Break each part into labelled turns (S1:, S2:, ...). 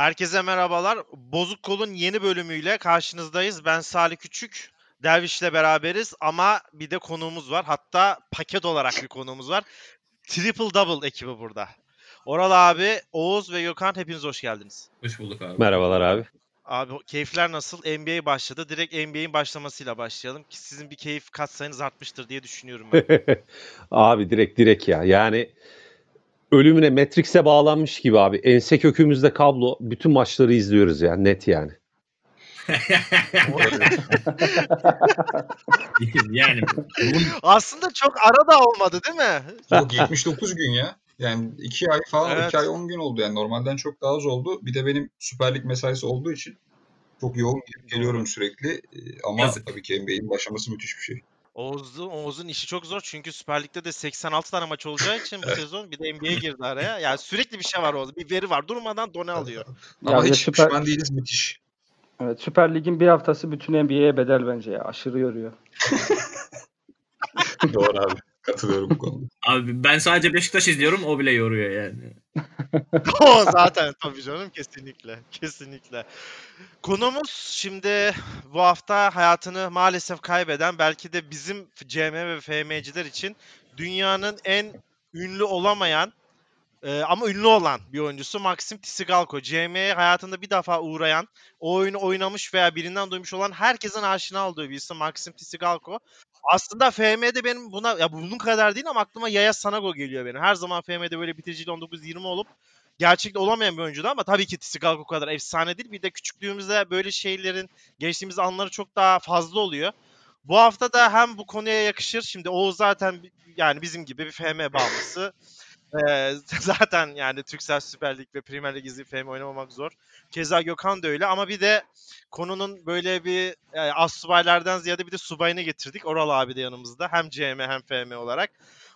S1: Herkese merhabalar. Bozuk Kol'un yeni bölümüyle karşınızdayız. Ben Salih Küçük. Derviş'le beraberiz ama bir de konuğumuz var. Hatta paket olarak bir konuğumuz var. Triple Double ekibi burada. Oral abi, Oğuz ve Gökhan hepiniz hoş geldiniz.
S2: Hoş bulduk abi.
S3: Merhabalar abi.
S1: Abi keyifler nasıl? NBA başladı. Direkt NBA'in başlamasıyla başlayalım ki sizin bir keyif katsayınız artmıştır diye düşünüyorum ben.
S3: abi direkt direkt ya. Yani ölümüne Matrix'e bağlanmış gibi abi. Ense kökümüzde kablo. Bütün maçları izliyoruz ya. Net yani.
S2: yani
S1: Aslında çok ara da olmadı değil mi?
S4: Yok 79 gün ya. Yani 2 ay falan
S1: Evet.
S4: 2 ay 10 gün oldu yani normalden çok daha az oldu. Bir de benim Süper Lig mesaisi olduğu için çok yoğun geliyorum sürekli. Ee, Ama
S2: Yazık.
S4: tabii ki NBA'in başlaması müthiş bir şey.
S1: Oğuz'un, Oğuz'un işi çok zor çünkü Süper Lig'de de 86 tane maç olacağı için bu sezon bir de NBA'ye girdi araya. Yani sürekli bir şey var Oğuz. Bir veri var. Durmadan done alıyor.
S4: Ama
S5: Ya
S4: hiç
S5: Süper-
S4: pişman değiliz müthiş.
S5: Evet, Süper Lig'in bir haftası bütün NBA'ye bedel bence ya. Aşırı yoruyor.
S4: Doğru abi. Katılıyorum bu konuda.
S2: abi ben sadece Beşiktaş izliyorum o bile yoruyor yani.
S1: o zaten tabii canım kesinlikle. Kesinlikle. Konumuz şimdi bu hafta hayatını maalesef kaybeden belki de bizim CM ve FM'ciler için dünyanın en ünlü olamayan e, ama ünlü olan bir oyuncusu Maxim Tsigalko. CM'ye hayatında bir defa uğrayan, o oyunu oynamış veya birinden duymuş olan herkesin aşina olduğu bir isim Maxim Tsigalko. Aslında FM'de benim buna ya bunun kadar değil ama aklıma Yaya Sanago geliyor benim. Her zaman FM'de böyle bitiricili 19-20 olup gerçekte olamayan bir oyuncuydu ama tabii ki Tsigalko kadar efsane değil. Bir de küçüklüğümüzde böyle şeylerin geçtiğimiz anları çok daha fazla oluyor. Bu hafta da hem bu konuya yakışır. Şimdi Oğuz zaten yani bizim gibi bir FM bağımlısı. Ee, zaten yani Türksel Süper Lig ve Premier Lig izleyip FM oynamamak zor. Keza Gökhan da öyle ama bir de konunun böyle bir yani az subaylardan ziyade bir de subayını getirdik. Oral abi de yanımızda. Hem CM hem FM olarak.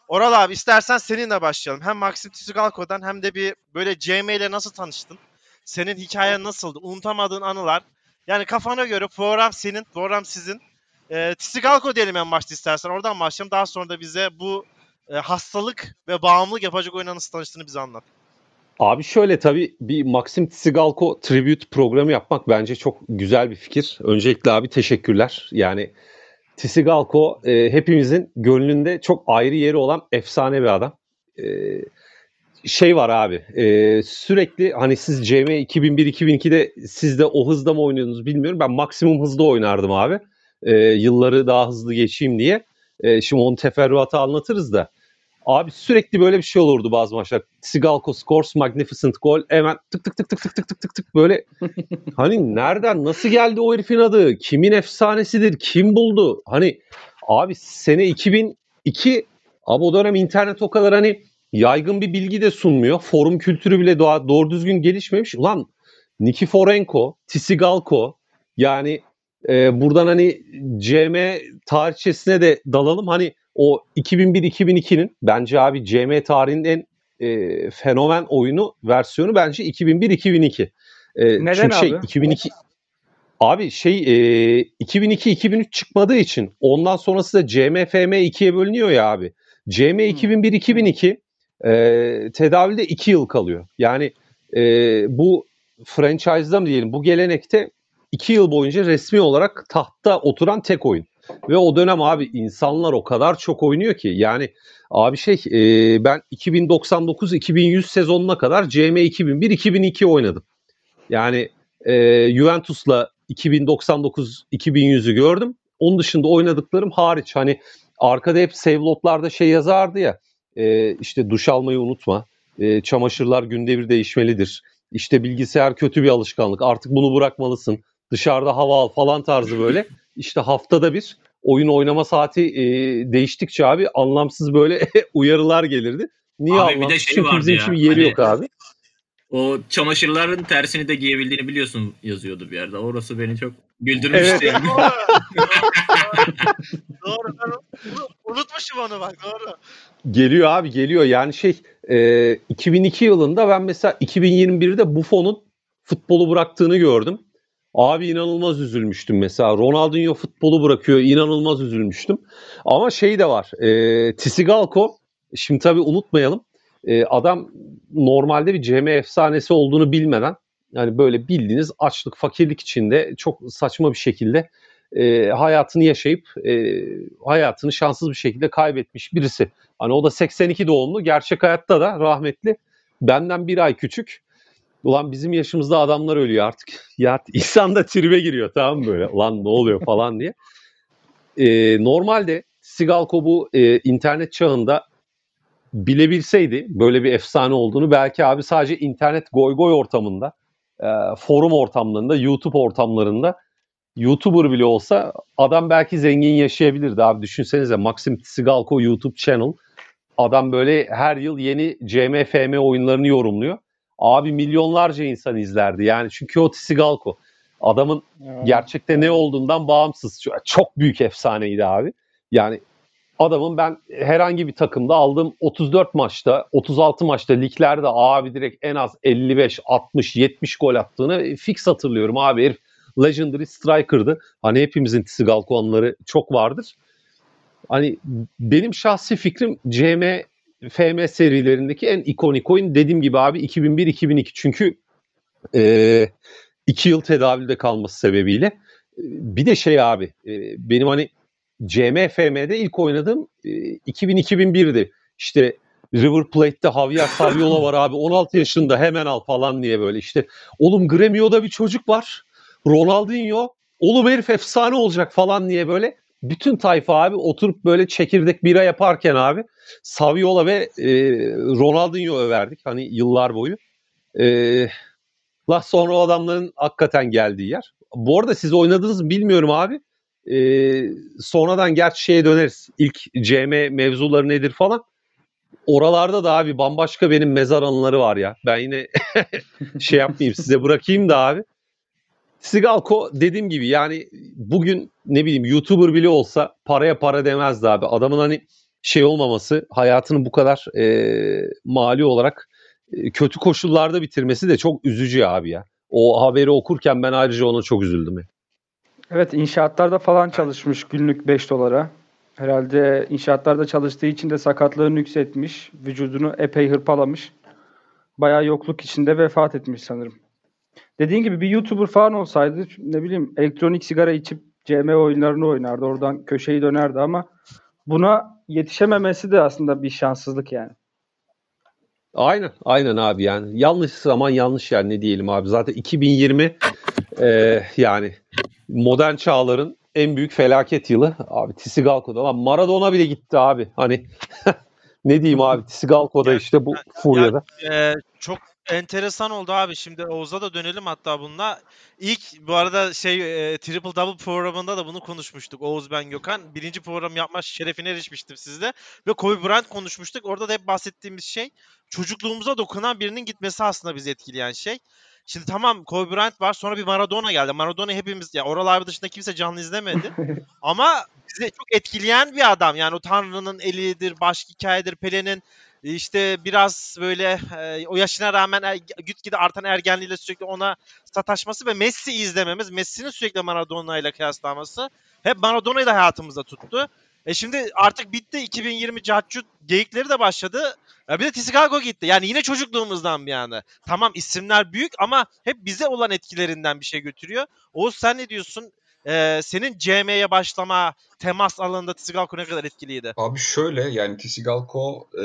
S1: Oral abi istersen seninle başlayalım. Hem Maxim Tsigalko'dan hem de bir böyle CM ile nasıl tanıştın? Senin hikayen nasıldı? Unutamadığın anılar. Yani kafana göre program senin, program sizin. E, Tsigalko diyelim en başta istersen. Oradan başlayalım. Daha sonra da bize bu e, hastalık ve bağımlılık yapacak oyuna tanıştığını bize anlat.
S3: Abi şöyle tabii bir Maxim Tsigalko tribute programı yapmak bence çok güzel bir fikir. Öncelikle abi teşekkürler. Yani Tsigalko e, hepimizin gönlünde çok ayrı yeri olan efsane bir adam. E, şey var abi e, sürekli hani siz CM 2001-2002'de siz de o hızda mı oynuyordunuz bilmiyorum. Ben maksimum hızda oynardım abi. E, yılları daha hızlı geçeyim diye. E, şimdi onu teferruatı anlatırız da. Abi sürekli böyle bir şey olurdu bazı maçlar. Tsigalko scores magnificent goal. Hemen tık tık tık tık tık tık tık tık tık böyle. hani nereden nasıl geldi o herifin adı? Kimin efsanesidir? Kim buldu? Hani abi sene 2002 abi o dönem internet o kadar hani yaygın bir bilgi de sunmuyor. Forum kültürü bile doğa, doğru düzgün gelişmemiş. Ulan Nikiforenko, Tsigalko yani e, buradan hani CM tarihçesine de dalalım. Hani o 2001-2002'nin bence abi CM tarihinin en e, fenomen oyunu versiyonu bence 2001-2002. E,
S5: Neden
S3: çünkü şey
S5: abi?
S3: 2002 Abi şey e, 2002-2003 çıkmadığı için ondan sonrası da CM FM 2'ye bölünüyor ya abi. CM 2001-2002 e, tedavülde 2 yıl kalıyor. Yani e, bu franchise'da mı diyelim bu gelenekte 2 yıl boyunca resmi olarak tahtta oturan tek oyun. Ve o dönem abi insanlar o kadar çok oynuyor ki yani abi şey e, ben 2099-2100 sezonuna kadar CM 2001-2002 oynadım. Yani e, Juventus'la 2099-2100'ü gördüm. Onun dışında oynadıklarım hariç hani arkada hep saveloadlarda şey yazardı ya e, işte duş almayı unutma. E, çamaşırlar günde bir değişmelidir. İşte bilgisayar kötü bir alışkanlık. Artık bunu bırakmalısın. Dışarıda hava al falan tarzı böyle. İşte haftada bir oyun oynama saati e, değiştikçe abi anlamsız böyle uyarılar gelirdi. Niye
S2: Abi bir de
S3: anlamsız?
S2: şey
S3: Çünkü
S2: vardı ya,
S3: için bir yeri
S2: hani-
S3: yok abi.
S2: O çamaşırların tersini de giyebildiğini biliyorsun yazıyordu bir yerde. Orası beni çok güldürmüştü.
S3: Evet.
S2: yani.
S1: doğru. Onu- unutmuşum onu bak doğru.
S3: Geliyor abi geliyor. Yani şey e, 2002 yılında ben mesela 2021'de Buffon'un futbolu bıraktığını gördüm. Abi inanılmaz üzülmüştüm mesela. Ronaldinho futbolu bırakıyor. inanılmaz üzülmüştüm. Ama şey de var. E, Tisigalko şimdi tabii unutmayalım. E, adam normalde bir CM efsanesi olduğunu bilmeden Yani böyle bildiğiniz açlık, fakirlik içinde çok saçma bir şekilde e, hayatını yaşayıp e, hayatını şanssız bir şekilde kaybetmiş birisi. Hani o da 82 doğumlu. Gerçek hayatta da rahmetli. Benden bir ay küçük. Ulan bizim yaşımızda adamlar ölüyor artık. Ya insan da tribe giriyor tamam böyle. Ulan ne oluyor falan diye. E, normalde Sigalko bu e, internet çağında bilebilseydi böyle bir efsane olduğunu belki abi sadece internet goy goy ortamında, e, forum ortamlarında, YouTube ortamlarında YouTuber bile olsa adam belki zengin yaşayabilirdi abi. Düşünsenize Maxim Tsigalko YouTube channel. Adam böyle her yıl yeni CMFM oyunlarını yorumluyor. Abi milyonlarca insan izlerdi. Yani çünkü o Tsigalko. Adamın gerçekte ne olduğundan bağımsız. Çok büyük efsaneydi abi. Yani adamın ben herhangi bir takımda aldığım 34 maçta, 36 maçta liglerde abi direkt en az 55, 60, 70 gol attığını fix hatırlıyorum abi. Herif Legendary Striker'dı. Hani hepimizin Tsigalko anıları çok vardır. Hani benim şahsi fikrim CM FM serilerindeki en ikonik oyun dediğim gibi abi 2001-2002 çünkü e, iki yıl tedavülde kalması sebebiyle. Bir de şey abi e, benim hani CMFM'de ilk oynadığım e, 2000-2001'di. İşte River Plate'de Javier Saviola var abi 16 yaşında hemen al falan diye böyle işte. Oğlum Gremio'da bir çocuk var. Ronaldinho oğlum herif efsane olacak falan diye böyle bütün tayfa abi oturup böyle çekirdek bira yaparken abi Saviola ve e, Ronaldinho överdik hani yıllar boyu. E, la sonra o adamların hakikaten geldiği yer. Bu arada siz oynadınız mı bilmiyorum abi. E, sonradan gerçi şeye döneriz. İlk CM mevzuları nedir falan. Oralarda da abi bambaşka benim mezar anıları var ya. Ben yine şey yapmayayım size bırakayım da abi. Sigalko dediğim gibi yani bugün ne bileyim YouTuber bile olsa paraya para demezdi abi. Adamın hani şey olmaması hayatını bu kadar e, mali olarak e, kötü koşullarda bitirmesi de çok üzücü abi ya. O haberi okurken ben ayrıca ona çok üzüldüm.
S5: Evet inşaatlarda falan çalışmış günlük 5 dolara. Herhalde inşaatlarda çalıştığı için de sakatlığını yükseltmiş. Vücudunu epey hırpalamış. Bayağı yokluk içinde vefat etmiş sanırım. Dediğin gibi bir YouTuber falan olsaydı ne bileyim elektronik sigara içip CM oyunlarını oynardı. Oradan köşeyi dönerdi ama buna yetişememesi de aslında bir şanssızlık yani.
S3: Aynen, aynen abi yani. Yanlış zaman yanlış yer ne diyelim abi. Zaten 2020 e, yani modern çağların en büyük felaket yılı. Abi Tisigalko'da lan Maradona bile gitti abi. Hani ne diyeyim abi Tisigalko'da işte bu furyada.
S1: e, çok enteresan oldu abi. Şimdi Oğuz'a da dönelim hatta bununla. İlk bu arada şey e, Triple Double programında da bunu konuşmuştuk. Oğuz ben Gökhan. Birinci program yapma şerefine erişmiştim sizde. Ve Kobe Bryant konuşmuştuk. Orada da hep bahsettiğimiz şey çocukluğumuza dokunan birinin gitmesi aslında bizi etkileyen şey. Şimdi tamam Kobe Bryant var sonra bir Maradona geldi. Maradona hepimiz ya oralar dışında kimse canlı izlemedi. Ama bizi çok etkileyen bir adam. Yani o Tanrı'nın elidir, başka hikayedir, Pele'nin işte biraz böyle e, o yaşına rağmen er, gitgide artan ergenliğiyle sürekli ona sataşması ve Messi izlememiz, Messi'nin sürekli Maradona ile kıyaslaması hep Maradona'yı da hayatımızda tuttu. E şimdi artık bitti 2020 Caccut geyikleri de başladı. Ya bir de Tisigago gitti. Yani yine çocukluğumuzdan bir yana. Tamam isimler büyük ama hep bize olan etkilerinden bir şey götürüyor. Oğuz sen ne diyorsun? Ee, senin CM'ye başlama temas alanında Tisigalko ne kadar etkiliydi?
S4: Abi şöyle yani Tisigalko e,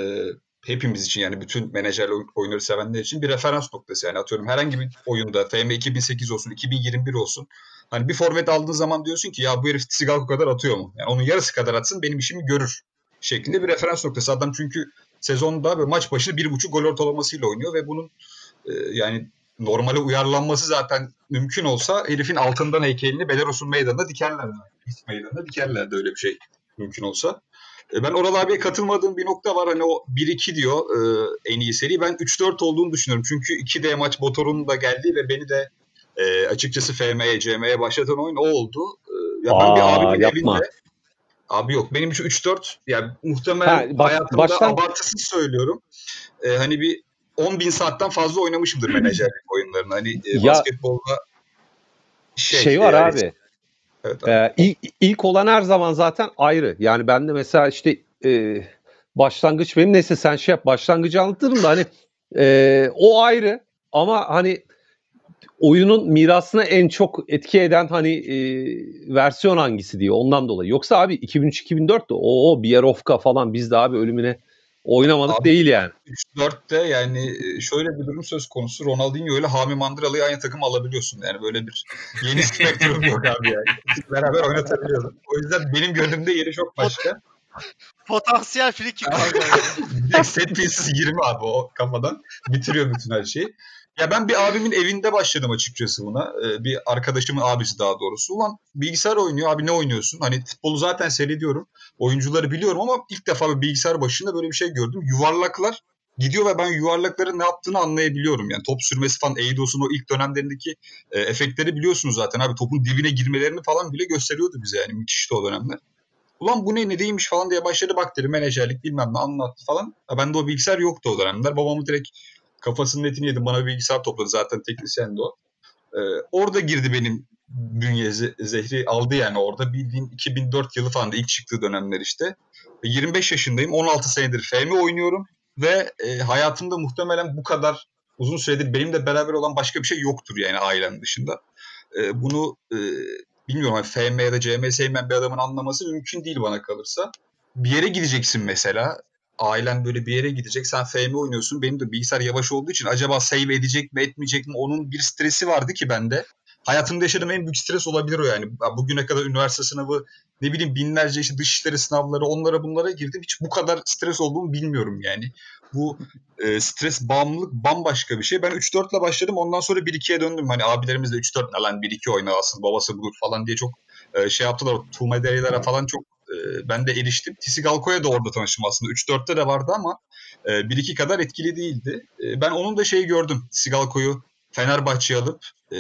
S4: hepimiz için yani bütün menajer oyunları sevenler için bir referans noktası. Yani atıyorum herhangi bir oyunda FM 2008 olsun, 2021 olsun. Hani bir forvet aldığın zaman diyorsun ki ya bu herif Tisigalko kadar atıyor mu? Yani onun yarısı kadar atsın benim işimi görür şeklinde bir referans noktası. Adam çünkü sezonda ve maç başı bir buçuk gol ortalamasıyla oynuyor ve bunun e, yani normale uyarlanması zaten mümkün olsa herifin altından heykelini Belarus'un meydanında dikerlerdi. Meydanında dikerlerdi öyle bir şey mümkün olsa. E, ben Oral abiye katılmadığım bir nokta var. Hani o 1-2 diyor e, en iyi seri. Ben 3-4 olduğunu düşünüyorum. Çünkü 2D maç Botor'un da geldi ve beni de e, açıkçası FM'ye, CM'ye başlatan oyun o oldu. E, ya ben
S3: Aa,
S4: bir abimin
S3: yapma.
S4: evinde Abi yok benim için 3-4 yani muhtemelen
S3: Ha, baş-
S4: hayatımda
S3: baştan-
S4: abartısız söylüyorum. E, hani bir 10 bin saatten fazla oynamışımdır menajerlik oyunlarını. Hani e,
S3: Ya-
S4: basketbolda şey,
S3: Şey, var
S4: e,
S3: abi.
S4: Evet.
S3: Ee, ilk, ilk olan her zaman zaten ayrı. Yani ben de mesela işte e, başlangıç benim neyse sen şey yap başlangıcı anlatırım da hani e, o ayrı ama hani oyunun mirasına en çok etki eden hani e, versiyon hangisi diye ondan dolayı. Yoksa abi 2003-2004'te o, o Bierovka falan biz de abi ölümüne oynamadık
S4: Abi-
S3: değil yani.
S4: 3-4'te yani e, şöyle bir durum söz konusu. Ronaldinho ile Hami Mandıralı'yı aynı takım alabiliyorsun. Yani böyle bir yeni spektrum yok abi yani. Beraber oynatabiliyordun. O yüzden benim gönlümde yeri çok başka.
S1: Potansiyel free kick
S4: set pieces 20 abi o kafadan. Bitiriyor bütün her şeyi. Ya ben bir abimin evinde başladım açıkçası buna. Ee, bir arkadaşımın abisi daha doğrusu. Ulan bilgisayar oynuyor abi ne oynuyorsun? Hani futbolu zaten seyrediyorum. Oyuncuları biliyorum ama ilk defa bir bilgisayar başında böyle bir şey gördüm. Yuvarlaklar gidiyor ve ben yuvarlakların ne yaptığını anlayabiliyorum. Yani top sürmesi falan Eidos'un o ilk dönemlerindeki e, efektleri biliyorsunuz zaten abi. Topun dibine girmelerini falan bile gösteriyordu bize yani. Müthişti o dönemler. Ulan bu ne ne değilmiş falan diye başladı bak dedi menajerlik bilmem ne anlattı falan. Ya bende o bilgisayar yoktu o dönemler. Babamı direkt kafasının etini yedim. Bana bilgisayar topladı zaten teknisyendi o. Ee, orada girdi benim bünye ze- zehri aldı yani orada. Bildiğin 2004 yılı falan da ilk çıktığı dönemler işte. Ve 25 yaşındayım. 16 senedir FM oynuyorum. Ve e, hayatımda muhtemelen bu kadar uzun süredir benimle beraber olan başka bir şey yoktur yani ailem dışında. E, bunu e, bilmiyorum hani FM ya da CM sevmeyen bir adamın anlaması mümkün değil bana kalırsa. Bir yere gideceksin mesela. Ailen böyle bir yere gidecek. Sen FM oynuyorsun. Benim de bilgisayar yavaş olduğu için acaba save edecek mi etmeyecek mi? Onun bir stresi vardı ki bende. Hayatımda yaşadığım en büyük stres olabilir o yani. Bugüne kadar üniversite sınavı ne bileyim binlerce işte dışişleri sınavları onlara bunlara girdim. Hiç bu kadar stres olduğumu bilmiyorum yani. Bu e, stres bağımlılık bambaşka bir şey. Ben 3-4 ile başladım. Ondan sonra 1-2'ye döndüm. Hani abilerimiz de 3-4 ne lan 1-2 oyna aslında babası budur falan diye çok e, şey yaptılar. O Tuğmederilere falan çok e, ben de eriştim. Tisigalko'ya da orada tanıştım aslında. 3-4'te de vardı ama e, 1-2 kadar etkili değildi. E, ben onun da şeyi gördüm. Tisigalko'yu Fenerbahçe'ye alıp e,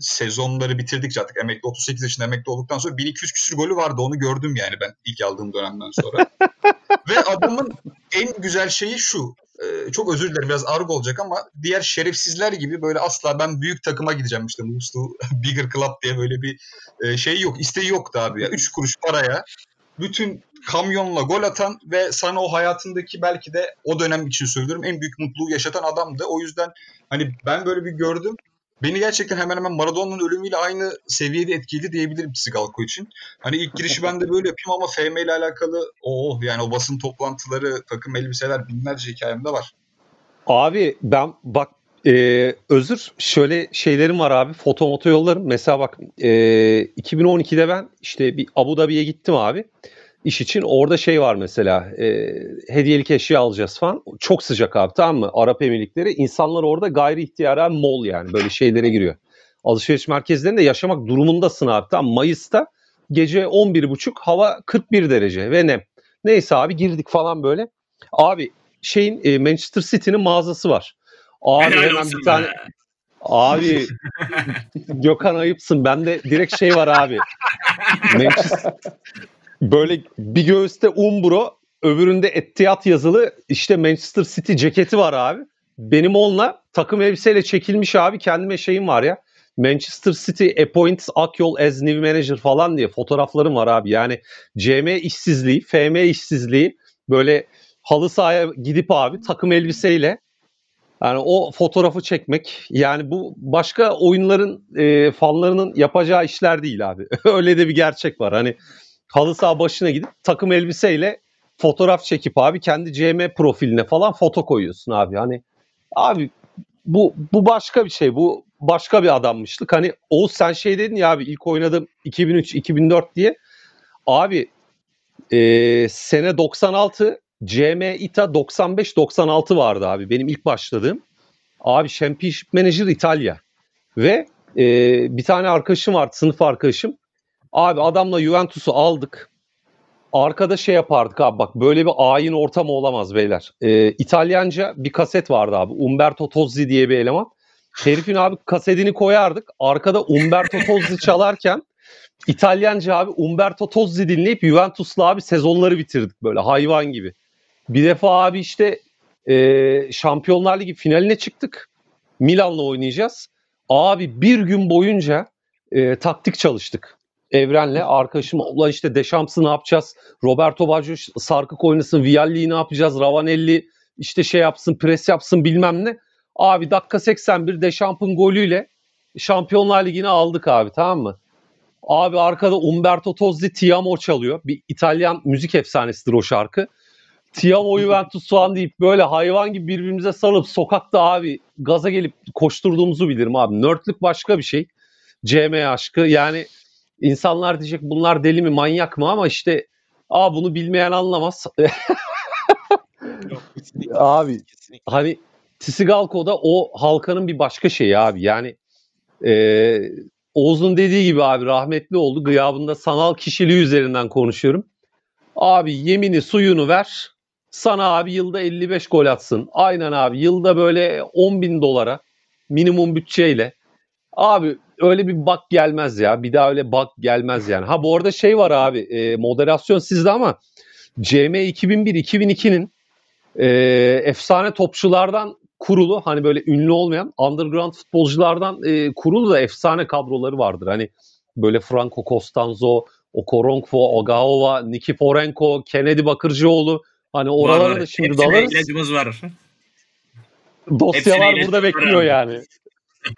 S4: sezonları bitirdikçe artık emekli 38 yaşında emekli olduktan sonra 1200 küsür golü vardı. Onu gördüm yani ben ilk aldığım dönemden sonra. Ve adamın en güzel şeyi şu. e, çok özür dilerim biraz argo olacak ama diğer şerefsizler gibi böyle asla ben büyük takıma gideceğim işte to Bigger Club diye böyle bir e, şey yok. isteği yoktu abi ya. 3 kuruş paraya bütün kamyonla gol atan ve sana o hayatındaki belki de o dönem için söylüyorum en büyük mutluluğu yaşatan adamdı. O yüzden hani ben böyle bir gördüm. Beni gerçekten hemen hemen Maradona'nın ölümüyle aynı seviyede etkiledi diyebilirim Sigalko için. Hani ilk girişi ben de böyle yapayım ama FM ile alakalı o yani o basın toplantıları, takım elbiseler binlerce hikayem de var.
S3: Abi ben bak e, özür şöyle şeylerim var abi foto moto yollarım. Mesela bak e, 2012'de ben işte bir Abu Dhabi'ye gittim abi iş için. Orada şey var mesela e, hediyelik eşya alacağız falan. Çok sıcak abi tamam mı? Arap Emirlikleri. İnsanlar orada gayri ihtiyaren mol yani böyle şeylere giriyor. Alışveriş merkezlerinde yaşamak durumundasın abi tamam Mayıs'ta gece 11.30 hava 41 derece ve nem. Neyse abi girdik falan böyle. Abi şeyin e, Manchester City'nin mağazası var. Abi
S2: Helal
S3: hemen bir tane
S2: be.
S3: abi Gökhan ayıpsın. Bende direkt şey var abi. Manchester böyle bir göğüste Umbro, öbüründe Etihad yazılı işte Manchester City ceketi var abi. Benim onunla takım elbiseyle çekilmiş abi kendime şeyim var ya. Manchester City appoints Akyol as new manager falan diye fotoğraflarım var abi. Yani CM işsizliği, FM işsizliği böyle halı sahaya gidip abi takım elbiseyle yani o fotoğrafı çekmek yani bu başka oyunların e, fanlarının yapacağı işler değil abi. Öyle de bir gerçek var. Hani halı saha başına gidip takım elbiseyle fotoğraf çekip abi kendi CM profiline falan foto koyuyorsun abi. Hani abi bu bu başka bir şey. Bu başka bir adammışlık. Hani Oğuz sen şey dedin ya abi ilk oynadım 2003-2004 diye. Abi e, sene 96 CM ITA 95-96 vardı abi benim ilk başladığım. Abi Championship Manager İtalya. Ve e, bir tane arkadaşım vardı sınıf arkadaşım. Abi adamla Juventus'u aldık. Arkada şey yapardık abi bak böyle bir ayin ortamı olamaz beyler. E, İtalyanca bir kaset vardı abi. Umberto Tozzi diye bir eleman. Herifin abi kasetini koyardık. Arkada Umberto Tozzi çalarken İtalyanca abi Umberto Tozzi dinleyip Juventus'la abi sezonları bitirdik böyle hayvan gibi. Bir defa abi işte e, Şampiyonlar Ligi finaline çıktık. Milan'la oynayacağız. Abi bir gün boyunca e, taktik çalıştık. Evren'le arkadaşım ulan işte Deschamps'ı ne yapacağız? Roberto Baggio sarkık oynasın. Vialli'yi ne yapacağız? Ravanelli işte şey yapsın pres yapsın bilmem ne. Abi dakika 81 Deschamps'ın golüyle Şampiyonlar Ligi'ni aldık abi tamam mı? Abi arkada Umberto Tozzi Ti amo çalıyor. Bir İtalyan müzik efsanesidir o şarkı. Ti amo Juventus falan deyip böyle hayvan gibi birbirimize sarılıp sokakta abi gaza gelip koşturduğumuzu bilirim abi. Nörtlük başka bir şey. CM aşkı yani insanlar diyecek bunlar deli mi manyak mı ama işte Aa bunu bilmeyen anlamaz.
S1: Yok, kesinlikle.
S3: Abi
S1: Kesinlikle.
S3: hani Tisigalko'da o halkanın bir başka şeyi abi. Yani e, Oğuz'un dediği gibi abi rahmetli oldu. Gıyabında sanal kişiliği üzerinden konuşuyorum. Abi yemini suyunu ver. Sana abi yılda 55 gol atsın. Aynen abi yılda böyle 10 bin dolara minimum bütçeyle. Abi öyle bir bak gelmez ya. Bir daha öyle bak gelmez yani. Ha bu arada şey var abi e, moderasyon sizde ama CM 2001-2002'nin e, efsane topçulardan kurulu hani böyle ünlü olmayan underground futbolculardan e, kurulu da efsane kadroları vardır. Hani böyle Franco Costanzo, Okoronkwo, Ogawa, Nikiforenko, Kennedy Bakırcıoğlu hani oralara da şimdi dalarız.
S2: ilacımız var.
S3: Dosyalar
S2: hepsine
S3: burada bekliyor
S2: var
S3: yani.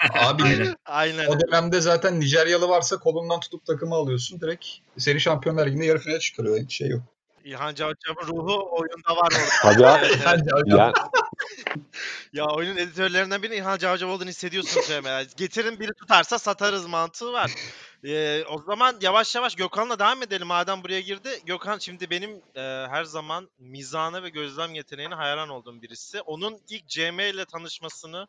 S4: Abi
S2: Aynen.
S1: Aynen.
S4: o dönemde zaten Nijeryalı varsa kolundan tutup takımı alıyorsun. Direkt seri şampiyonlar liginde yarı finale çıkarıyor. Hiç şey yok.
S1: İlhan Cavcav'ın ruhu oyunda var orada.
S3: Tabii abi. Yani,
S1: Ya oyunun editörlerinden biri İlhan Cavcav olduğunu hissediyorsun Cem'e. Getirin biri tutarsa satarız mantığı var. Ee, o zaman yavaş yavaş Gökhan'la devam edelim madem buraya girdi. Gökhan şimdi benim e, her zaman mizahına ve gözlem yeteneğine hayran olduğum birisi. Onun ilk CM ile tanışmasını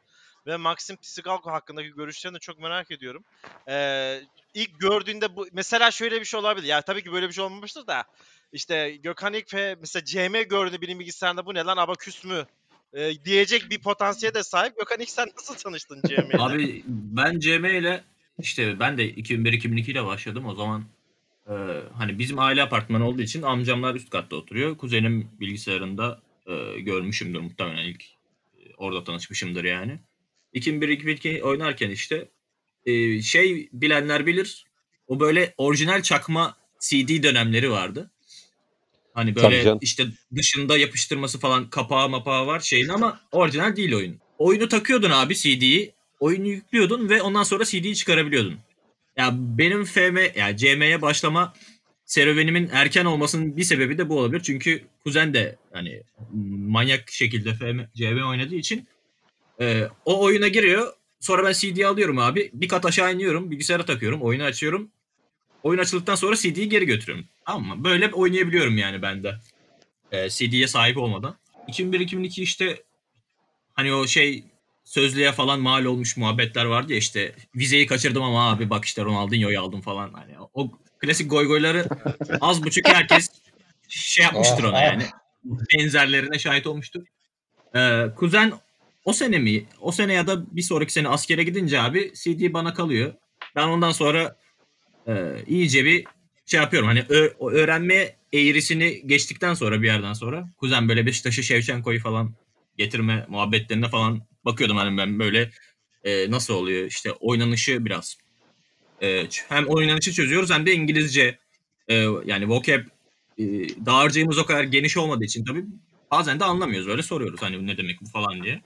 S1: ve Maxim Tsigalko hakkındaki görüşlerini çok merak ediyorum. Ee, ilk gördüğünde bu mesela şöyle bir şey olabilir. Ya tabii ki böyle bir şey olmamıştır da. İşte Gökhan ilk fe, mesela CM gördü benim bilgisayarında bu ne lan abaküs mü? Ee, diyecek bir potansiyele de sahip. Gökhan ilk sen nasıl tanıştın CM ile?
S2: Abi ben CM ile işte ben de 2001-2002 ile başladım. O zaman e, hani bizim aile apartmanı olduğu için amcamlar üst katta oturuyor. Kuzenim bilgisayarında e, görmüşümdür muhtemelen ilk e, orada tanışmışımdır yani. 2001-2002 oynarken işte e, şey bilenler bilir. O böyle orijinal çakma CD dönemleri vardı. Hani böyle işte dışında yapıştırması falan kapağı mapağı var şeyin ama orijinal değil oyun. Oyunu takıyordun abi CD'yi. Oyunu yüklüyordun ve ondan sonra CD'yi çıkarabiliyordun. Ya benim FM yani CM'ye başlama serüvenimin erken olmasının bir sebebi de bu olabilir. Çünkü kuzen de hani manyak şekilde FM, CM oynadığı için e, o oyuna giriyor. Sonra ben CD'yi alıyorum abi. Bir kat aşağı iniyorum. Bilgisayara takıyorum. Oyunu açıyorum. Oyun açıldıktan sonra CD'yi geri götürüyorum. Tamam mı? Böyle oynayabiliyorum yani ben de. E, CD'ye sahip olmadan. 2001-2002 işte hani o şey sözlüğe falan mal olmuş muhabbetler vardı ya işte vizeyi kaçırdım ama abi bak işte Ronaldinho'yu aldım falan. Hani o klasik goygoyları az buçuk herkes şey yapmıştır ona yani. Benzerlerine şahit olmuştur. Ee, kuzen o sene mi? O sene ya da bir sonraki sene askere gidince abi CD bana kalıyor. Ben ondan sonra e, iyice bir şey yapıyorum. Hani ö- öğrenme eğrisini geçtikten sonra bir yerden sonra kuzen böyle Beşiktaş'ı Şevçenko'yu falan getirme muhabbetlerine falan bakıyordum. Hani ben böyle e, nasıl oluyor? İşte oynanışı biraz e, hem oynanışı çözüyoruz hem de İngilizce. E, yani vocab e, dağarcığımız o kadar geniş olmadığı için tabii bazen de anlamıyoruz. Öyle soruyoruz hani ne demek bu? falan diye.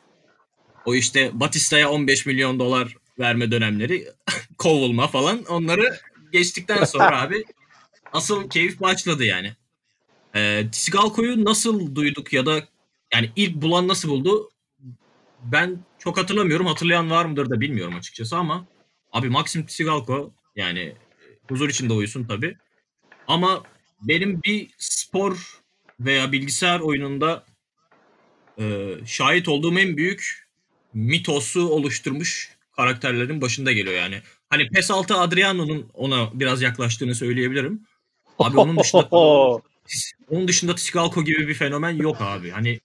S2: O işte Batista'ya 15 milyon dolar verme dönemleri kovulma falan onları geçtikten sonra abi asıl keyif başladı yani. Ee, Tisigalko'yu nasıl duyduk ya da yani ilk bulan nasıl buldu? Ben çok hatırlamıyorum. Hatırlayan var mıdır da bilmiyorum açıkçası ama abi Maxim Tisigalko yani e, huzur içinde uyusun tabii. Ama benim bir spor veya bilgisayar oyununda e, şahit olduğum en büyük mitosu oluşturmuş karakterlerin başında geliyor yani. Hani PES 6 Adriano'nun ona biraz yaklaştığını söyleyebilirim. Abi onun dışında onun dışında Tisigalko gibi bir fenomen yok abi. Hani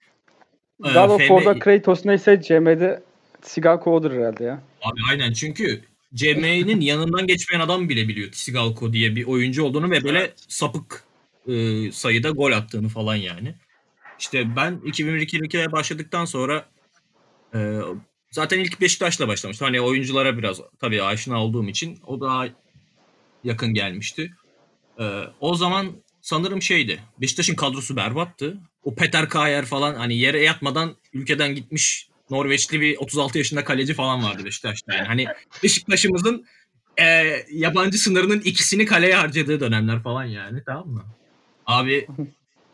S5: God of War'da Kratos neyse CM'de Sigalko odur herhalde ya.
S2: Abi aynen çünkü CM'nin yanından geçmeyen adam bile biliyor Tisigalko diye bir oyuncu olduğunu ve böyle sapık e, sayıda gol attığını falan yani. İşte ben 2001-2002'ye başladıktan sonra e, zaten ilk Beşiktaş'la başlamıştım. Hani oyunculara biraz tabii aşina olduğum için o daha yakın gelmişti. E, o zaman sanırım şeydi. Beşiktaş'ın kadrosu berbattı. O Peter Kayer falan hani yere yatmadan ülkeden gitmiş Norveçli bir 36 yaşında kaleci falan vardı Beşiktaş'ta. Yani hani Beşiktaş'ımızın e, yabancı sınırının ikisini kaleye harcadığı dönemler falan yani tamam mı? Abi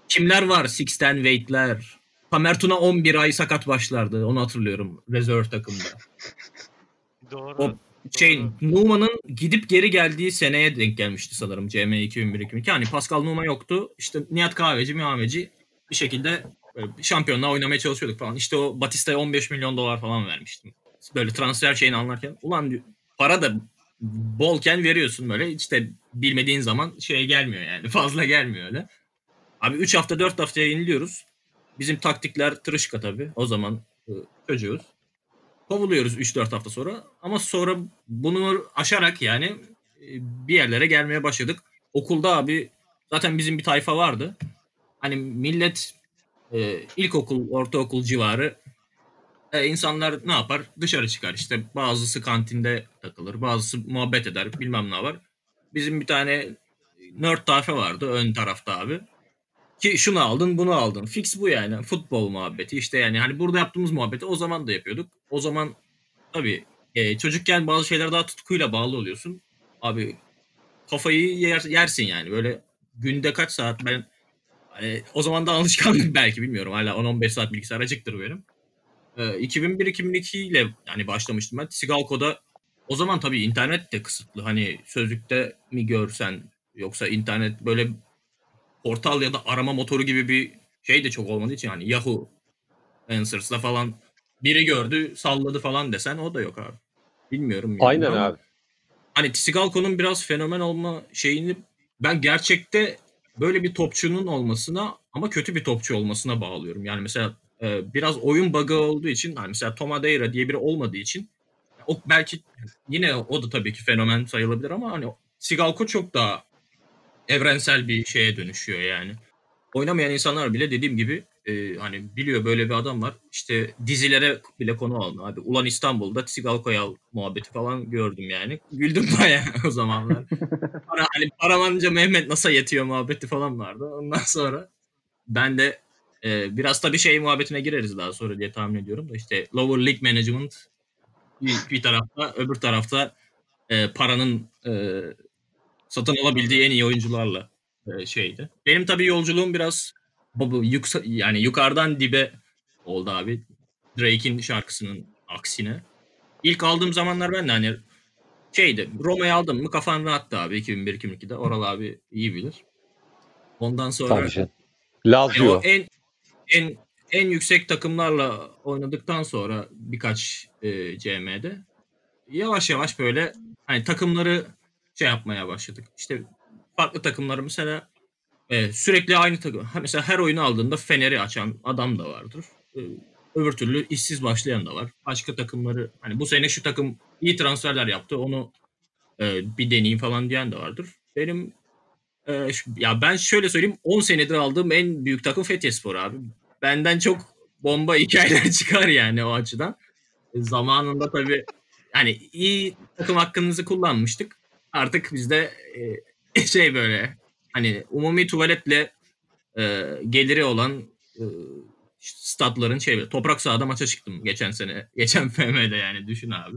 S2: kimler var? Sixten Waite'ler. Tamer Tuna 11 ay sakat başlardı. Onu hatırlıyorum. Reserve takımda.
S1: Doğru.
S2: O şey. Numa'nın gidip geri geldiği seneye denk gelmişti sanırım CM 2001-2002. Hani Pascal Numa yoktu. İşte Nihat Kahveci, Mihameci bir şekilde böyle şampiyonluğa oynamaya çalışıyorduk falan. İşte o Batista'ya 15 milyon dolar falan vermiştim. Böyle transfer şeyini anlarken ulan para da bolken veriyorsun böyle işte bilmediğin zaman şey gelmiyor yani fazla gelmiyor öyle. Abi 3 hafta 4 haftaya yeniliyoruz. Bizim taktikler tırışka tabii. O zaman e, çocuğuz kovuluyoruz 3-4 hafta sonra. Ama sonra bunu aşarak yani e, bir yerlere gelmeye başladık. Okulda abi zaten bizim bir tayfa vardı. Hani millet e, ilkokul, ortaokul civarı e, insanlar ne yapar? Dışarı çıkar işte. Bazısı kantinde takılır, bazısı muhabbet eder, bilmem ne var. Bizim bir tane nerd tayfa vardı ön tarafta abi. Ki şunu aldın bunu aldın. Fix bu yani. Futbol muhabbeti işte yani hani burada yaptığımız muhabbeti o zaman da yapıyorduk. O zaman tabii e, çocukken bazı şeyler daha tutkuyla bağlı oluyorsun. Abi kafayı yer, yersin yani böyle günde kaç saat ben hani, o zaman da alışkanlık belki bilmiyorum hala 10-15 saat bilgisayar açıktır benim. E, 2001-2002 ile yani başlamıştım ben. Sigalco'da o zaman tabii internet de kısıtlı. Hani sözlükte mi görsen yoksa internet böyle portal ya da arama motoru gibi bir şey de çok olmadığı için hani Yahoo Answers'la falan biri gördü salladı falan desen o da yok abi. Bilmiyorum. yani
S3: Aynen
S2: ama
S3: abi.
S2: Hani Tsigalko'nun biraz fenomen olma şeyini ben gerçekte böyle bir topçunun olmasına ama kötü bir topçu olmasına bağlıyorum. Yani mesela e, biraz oyun bug'ı olduğu için hani mesela Tomadeira diye biri olmadığı için o belki yine o da tabii ki fenomen sayılabilir ama hani Sigalko çok daha evrensel bir şeye dönüşüyor yani. Oynamayan insanlar bile dediğim gibi e, hani biliyor böyle bir adam var. İşte dizilere bile konu aldı. Abi Ulan İstanbul'da Tsigal Koyal muhabbeti falan gördüm yani. Güldüm bayağı o zamanlar. Para, hani paramanca Mehmet nasıl yetiyor muhabbeti falan vardı. Ondan sonra ben de e, biraz tabii şey muhabbetine gireriz daha sonra diye tahmin ediyorum da işte Lower League Management bir, bir tarafta öbür tarafta e, paranın e, satın alabildiği en iyi oyuncularla e, şeydi. Benim tabii yolculuğum biraz bu yuksa, yani yukarıdan dibe oldu abi. Drake'in şarkısının aksine. İlk aldığım zamanlar ben de hani şeydi Roma'yı aldım mı kafan rahattı abi 2001-2002'de. Oral abi iyi bilir. Ondan sonra
S3: Tabii canım.
S2: yani
S3: Lazio.
S2: o en en en yüksek takımlarla oynadıktan sonra birkaç e, CM'de yavaş yavaş böyle hani takımları şey yapmaya başladık. İşte farklı takımları mesela e, sürekli aynı takım. Mesela her oyunu aldığında Fener'i açan adam da vardır. E, öbür türlü işsiz başlayan da var. Başka takımları hani bu sene şu takım iyi transferler yaptı. Onu e, bir deneyeyim falan diyen de vardır. Benim e, ya ben şöyle söyleyeyim 10 senedir aldığım en büyük takım Fethiyespor abi. Benden çok bomba hikayeler çıkar yani o açıdan. E, zamanında tabii yani iyi takım hakkınızı kullanmıştık. Artık bizde e, şey böyle hani umumi tuvaletle e, geliri olan e, statların şey böyle, toprak sahada maça çıktım geçen sene. Geçen FM'de yani düşün abi.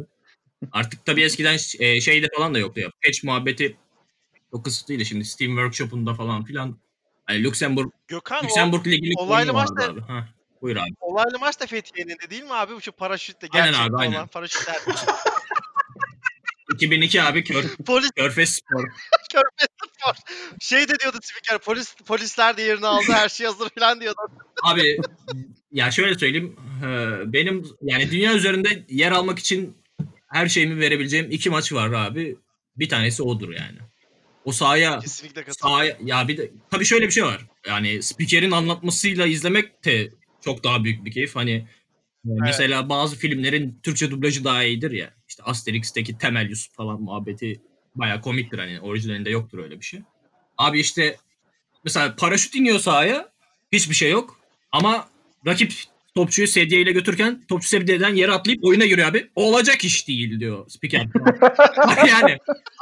S2: Artık tabii eskiden e, şeyde falan da yoktu ya. Patch muhabbeti çok kısıtlıydı şimdi. Steam Workshop'unda falan filan. Hani Luxemburg,
S1: Gökhan o
S2: Luxemburg Ligi'nin
S1: olaylı maçta-
S2: abi. Ha, buyur abi.
S1: olaylı maç da Fethiye'nin de değil mi abi? Şu paraşütle
S2: Aynen
S1: gerçekte
S2: abi, aynen.
S1: olan paraşütler.
S2: 2002 abi Kör,
S1: Polis
S2: Körfez Spor.
S1: körfez spor. Şey de diyordu spiker polis polisler de yerini aldı her şey hazır falan diyordu.
S2: Abi ya şöyle söyleyeyim. e, Benim yani dünya üzerinde yer almak için her şeyimi verebileceğim iki maç var abi. Bir tanesi odur yani. O sahaya sahaya ya bir de tabii şöyle bir şey var. Yani spikerin anlatmasıyla izlemek de çok daha büyük bir keyif. Hani e, mesela bazı filmlerin Türkçe dublajı daha iyidir ya. İşte Asterix'teki Temel Yusuf falan muhabbeti baya komiktir hani orijinalinde yoktur öyle bir şey. Abi işte mesela paraşüt iniyor sahaya hiçbir şey yok ama rakip topçuyu sedyeyle götürürken topçu sedyeden yere atlayıp oyuna giriyor abi. Olacak iş değil diyor spiker. yani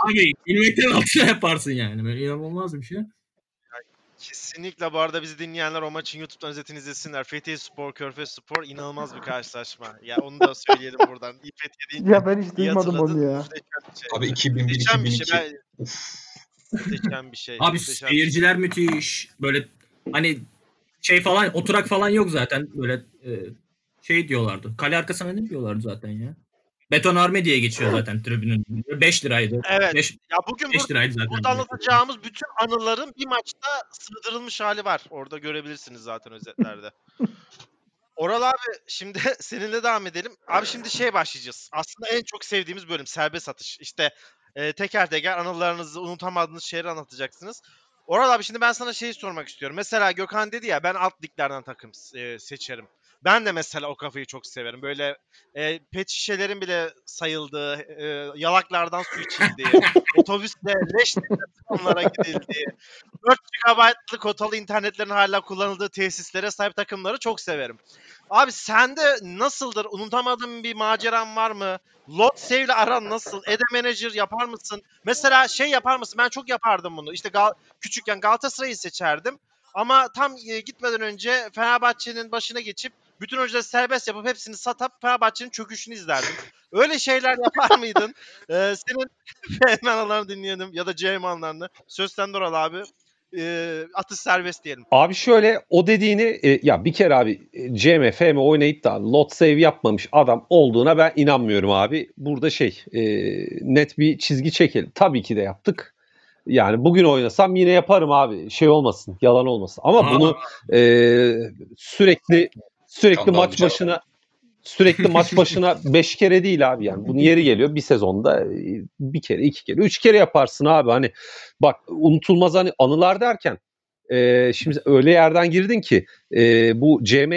S2: abi ilmekten altına yaparsın yani. Böyle inanılmaz bir şey.
S1: Kesinlikle bu arada bizi dinleyenler o maçın YouTube'dan özetini izlesinler. Fethiye Spor, Körfez Spor inanılmaz bir karşılaşma. Ya onu da söyleyelim buradan. İyi Fethiye deyince
S5: Ya ben hiç duymadım onu ya.
S1: Şey.
S4: Abi 2001
S1: Muhteşem bir şey.
S4: 2002.
S1: Ben... Muhteşem bir şey.
S2: Abi
S1: muhteşem bir şey.
S2: seyirciler müthiş. Böyle hani şey falan oturak falan yok zaten. Böyle e, şey diyorlardı. Kale arkasına ne diyorlardı zaten ya? Betonarme diye geçiyor zaten tribünün. 5 liraydı.
S1: Evet.
S2: 5
S1: Ya bugün
S2: 5
S1: burada,
S2: liraydı zaten.
S1: burada anlatacağımız bütün anıların bir maçta sığdırılmış hali var. Orada görebilirsiniz zaten özetlerde. Oral abi şimdi seninle devam edelim. Abi şimdi şey başlayacağız. Aslında en çok sevdiğimiz bölüm serbest atış. İşte e, teker teker anılarınızı unutamadığınız şeyleri anlatacaksınız. Oral abi şimdi ben sana şeyi sormak istiyorum. Mesela Gökhan dedi ya ben alt liglerden takım e, seçerim. Ben de mesela o kafayı çok severim. Böyle e, pet şişelerin bile sayıldığı, e, yalaklardan su içildiği, otobüsle leş onlara gidildiği, 4 GB'lık kotalı internetlerin hala kullanıldığı tesislere sahip takımları çok severim. Abi sende nasıldır? Unutamadığın bir maceran var mı? Lot save ile aran nasıl? Ede manager yapar mısın? Mesela şey yapar mısın? Ben çok yapardım bunu. İşte Gal- küçükken Galatasaray'ı seçerdim. Ama tam e, gitmeden önce Fenerbahçe'nin başına geçip bütün oyuncuları serbest yapıp hepsini satıp Fenerbahçe'nin çöküşünü izlerdim. Öyle şeyler yapar mıydın? Ee, senin FM anılarını dinleyelim ya da CM anılarını. Söz sende Oral abi. Ee, atış serbest diyelim.
S3: Abi şöyle o dediğini e, ya bir kere abi e, CM, FM oynayıp da lot save yapmamış adam olduğuna ben inanmıyorum abi. Burada şey e, net bir çizgi çekelim. Tabii ki de yaptık. Yani bugün oynasam yine yaparım abi. Şey olmasın, yalan olmasın. Ama bunu e, sürekli sürekli maç başına sürekli maç başına 5 kere değil abi yani. Bunun yeri geliyor bir sezonda e, bir kere, iki kere, üç kere yaparsın abi. Hani bak unutulmaz hani anılar derken e, şimdi öyle yerden girdin ki e, bu CM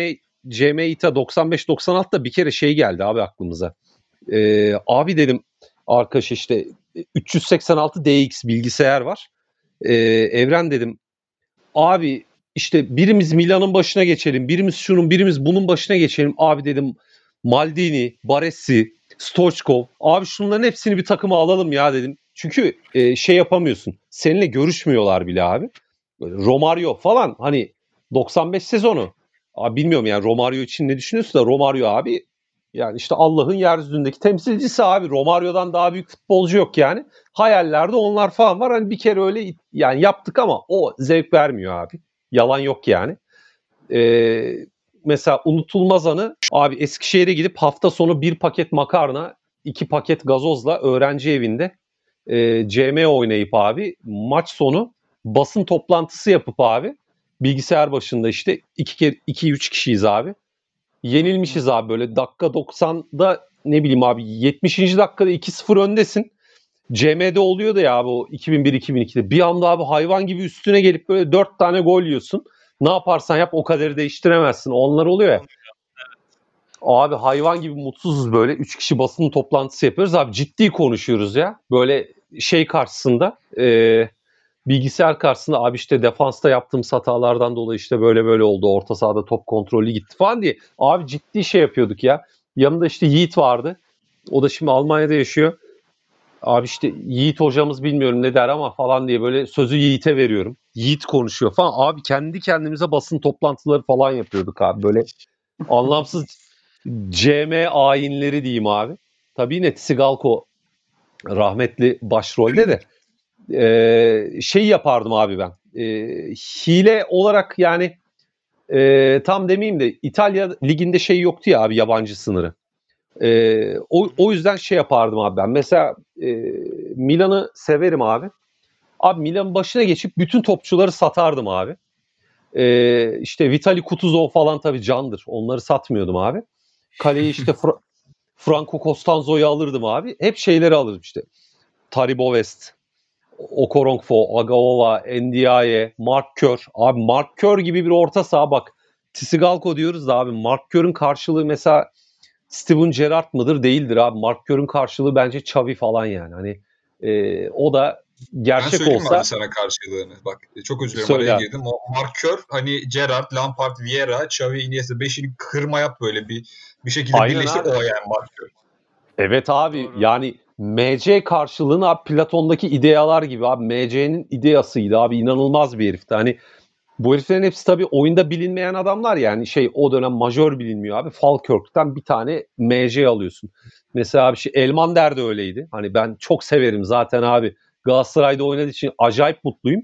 S3: CM İTA 95-96'da bir kere şey geldi abi aklımıza. E, abi dedim arkadaş işte 386 DX bilgisayar var. E, Evren dedim abi işte birimiz Milan'ın başına geçelim, birimiz şunun, birimiz bunun başına geçelim. Abi dedim Maldini, Baresi, Stoichkov. Abi şunların hepsini bir takıma alalım ya dedim. Çünkü e, şey yapamıyorsun. Seninle görüşmüyorlar bile abi. Böyle Romario falan hani 95 sezonu. Abi bilmiyorum yani Romario için ne düşünüyorsun da Romario abi yani işte Allah'ın yeryüzündeki temsilcisi abi. Romario'dan daha büyük futbolcu yok yani. Hayallerde onlar falan var. Hani bir kere öyle yani yaptık ama o zevk vermiyor abi. Yalan yok yani. Ee, mesela unutulmaz anı abi Eskişehir'e gidip hafta sonu bir paket makarna, iki paket gazozla öğrenci evinde e, CM oynayıp abi maç sonu basın toplantısı yapıp abi bilgisayar başında işte iki kere iki üç kişiyiz abi. Yenilmişiz abi böyle dakika 90'da ne bileyim abi 70. dakikada 2-0 öndesin. CM'de oluyor da ya abi o 2001-2002'de bir anda abi hayvan gibi üstüne gelip böyle 4 tane gol yiyorsun. Ne yaparsan yap o kaderi değiştiremezsin. Onlar oluyor ya. Abi hayvan gibi mutsuzuz böyle. Üç kişi basın toplantısı yapıyoruz. Abi ciddi konuşuyoruz ya. Böyle şey karşısında e, bilgisayar karşısında abi işte defansta yaptığımız hatalardan dolayı işte böyle böyle oldu. Orta sahada top kontrolü gitti falan diye. Abi ciddi şey yapıyorduk ya. Yanında işte Yiğit vardı. O da şimdi Almanya'da yaşıyor. Abi işte Yiğit hocamız bilmiyorum ne der ama falan diye böyle sözü Yiğit'e veriyorum. Yiğit konuşuyor falan. Abi kendi kendimize basın toplantıları falan yapıyorduk abi. Böyle anlamsız CM ayinleri diyeyim abi. Tabii yine Tsigalko rahmetli başrolde de ee, şey yapardım abi ben. Ee, hile olarak yani e, tam demeyeyim de İtalya liginde şey yoktu ya abi yabancı sınırı. Ee, o, o yüzden şey yapardım abi ben. Mesela e, Milan'ı severim abi. Abi Milan'ın başına geçip bütün topçuları satardım abi. Ee, işte Vitali Kutuzov falan tabii candır. Onları satmıyordum abi. Kaleyi işte Fra- Franco Costanzo'yu alırdım abi. Hep şeyleri alırdım işte. Taribo West, Okoronkwo, Agaova, Ndiaye, Mark Kör. Abi Mark Kör gibi bir orta saha bak. Tisigalko diyoruz da abi Mark Kör'ün karşılığı mesela Steven Gerrard mıdır? Değildir abi. Mark Kör'ün karşılığı bence Xavi falan yani. Hani e, o da
S4: Ben
S3: gerçek
S4: mi
S3: olsa
S4: abi sana karşılığını? Bak çok özür dilerim araya girdim. O markör hani Gerrard, Lampard, Vieira, Xavi, Iniesta beşini kırma yap böyle bir bir şekilde
S3: Aynen
S4: birleştir
S3: abi.
S4: o yani markör.
S3: Evet abi
S1: Doğru.
S3: yani MC karşılığını abi Platon'daki idealar gibi abi MC'nin ideasıydı abi inanılmaz bir herifti. Hani Bu heriflerin hepsi tabii oyunda bilinmeyen adamlar yani şey o dönem majör bilinmiyor abi. Falkirk'ten bir tane MC alıyorsun. Mesela bir şey Elmander de öyleydi. Hani ben çok severim zaten abi. Galatasaray'da oynadığı için acayip mutluyum.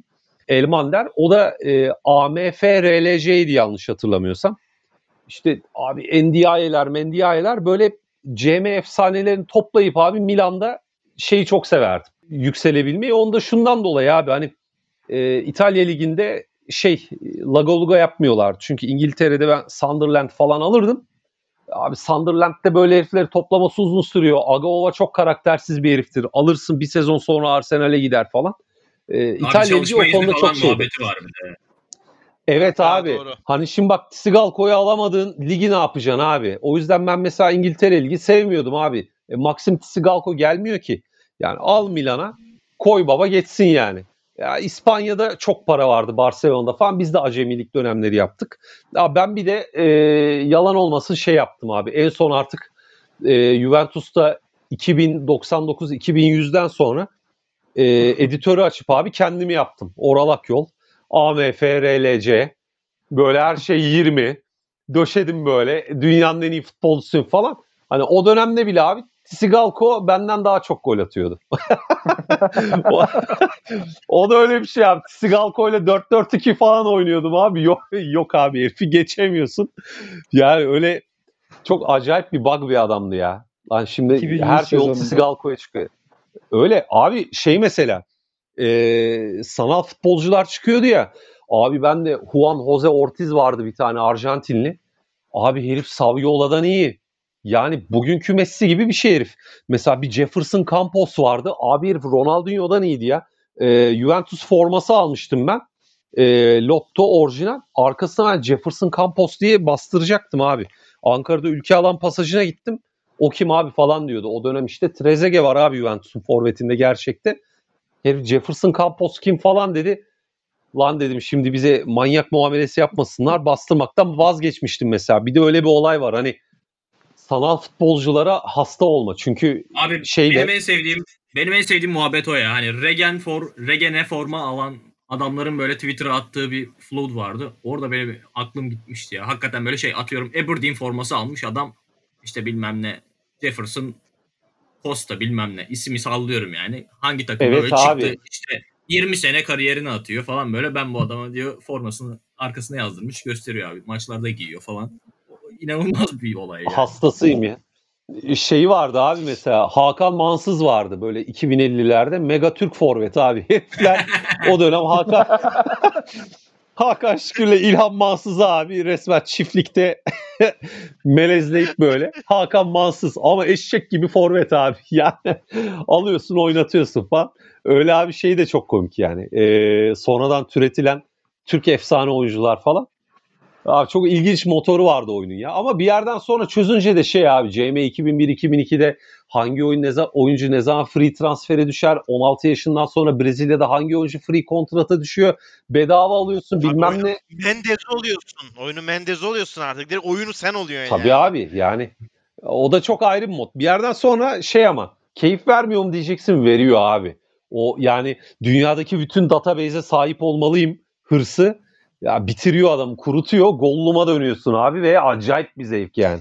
S3: Elmander o da e, AMF RLC'ydi yanlış hatırlamıyorsam. İşte abi NDI'ler, mendiayeler böyle CM efsanelerini toplayıp abi Milan'da şeyi çok severdim. Yükselebilmeyi. Onu da şundan dolayı abi hani e, İtalya Ligi'nde şey Lagoluga yapmıyorlar. Çünkü İngiltere'de ben Sunderland falan alırdım. Abi Sunderland'de böyle herifleri toplaması uzun sürüyor. Agaova çok karaktersiz bir heriftir. Alırsın bir sezon sonra Arsenal'e gider falan. Ee, İtalya Ligi o konuda çok şey.
S2: var bir de.
S3: Evet
S1: Ha,
S3: abi.
S1: doğru.
S3: Hani şimdi bak Sigalko'yu alamadığın ligi ne yapacaksın abi? O yüzden ben mesela İngiltere Ligi sevmiyordum abi. E, Maxim Sigalko gelmiyor ki. Yani al Milan'a koy baba geçsin yani. Ya İspanya'da çok para vardı Barcelona'da falan. Biz de acemilik dönemleri yaptık. Ya ben bir de e, yalan olmasın şey yaptım abi. En son artık e, Juventus'ta 2099-2100'den sonra e, editörü açıp abi kendimi yaptım. Oralak yol. AMF, RLC. Böyle her şey 20. Döşedim böyle. Dünyanın en iyi futbolcusuyum falan. Hani o dönemde bile abi Sigalko benden daha çok gol atıyordu. o, o da öyle bir şey abi. Sigalko ile 4-4-2 falan oynuyordum abi. Yok yok abi herifi geçemiyorsun. Yani öyle çok acayip bir bug bir adamdı ya. Lan şimdi
S5: 2000
S3: her şey yol. Sigalko'ya çıkıyor. Öyle abi şey mesela e, sanal futbolcular çıkıyordu ya. Abi ben de Juan Jose Ortiz vardı bir tane Arjantinli. Abi herif Saviola'dan iyi. Yani bugünkü Messi gibi bir şey herif. Mesela bir Jefferson Campos vardı. Abi herif Ronaldinho'dan iyiydi ya. E, Juventus forması almıştım ben. E, Lotto orijinal. Arkasına ben Jefferson Campos diye bastıracaktım abi. Ankara'da ülke alan pasajına gittim. O kim abi falan diyordu. O dönem işte Trezeguet var abi Juventus'un forvetinde gerçekte. Herif Jefferson Campos kim falan dedi. Lan dedim şimdi bize manyak muamelesi yapmasınlar. Bastırmaktan vazgeçmiştim mesela. Bir de öyle bir olay var. Hani sanal futbolculara hasta olma. Çünkü
S2: Abi
S3: Şeyle-
S2: benim en sevdiğim benim en sevdiğim muhabbet o ya. Hani regen for regene forma alan adamların böyle Twitter'a attığı bir flood vardı. Orada benim aklım gitmişti ya. Hakikaten böyle şey atıyorum Aberdeen forması almış adam işte bilmem ne Jefferson Costa bilmem ne ismi sallıyorum yani. Hangi takımda
S3: Evet
S2: böyle
S3: abi.
S2: çıktı işte 20 sene kariyerini atıyor falan böyle ben bu adama diyor formasını arkasına yazdırmış gösteriyor abi. Maçlarda giyiyor falan. İnanılmaz bir olay ya.
S3: hastasıyım ya. Şeyi vardı abi mesela Hakan Mansız vardı böyle 2050'lerde mega Türk forvet abi. Herifler o dönem Hakan Hakan Şükür'le İlhan Mansız abi resmen çiftlikte melezleyip böyle. Hakan Mansız ama eşek gibi forvet abi. Yani alıyorsun oynatıyorsun falan. Öyle abi şey de çok komik yani. Ee, sonradan türetilen Türk efsane oyuncular falan. Abi çok ilginç motoru vardı oyunun ya. Ama bir yerden sonra çözünce de şey abi CM 2001-2002'de hangi oyun ne zaman, oyuncu ne zaman free transfere düşer? 16 yaşından sonra Brezilya'da hangi oyuncu free kontrata düşüyor? Bedava alıyorsun
S1: Abi
S3: bilmem
S1: oyunu
S3: ne.
S1: Mendez oluyorsun. Oyunu Mendez oluyorsun artık. Direkt oyunu sen oluyorsun
S3: Tabii
S1: yani.
S3: abi yani o da çok ayrı bir mod. Bir yerden sonra şey ama keyif vermiyor mu diyeceksin veriyor abi. O yani dünyadaki bütün database'e sahip olmalıyım hırsı ya bitiriyor adamı kurutuyor golluma dönüyorsun abi ve acayip bir zevk yani.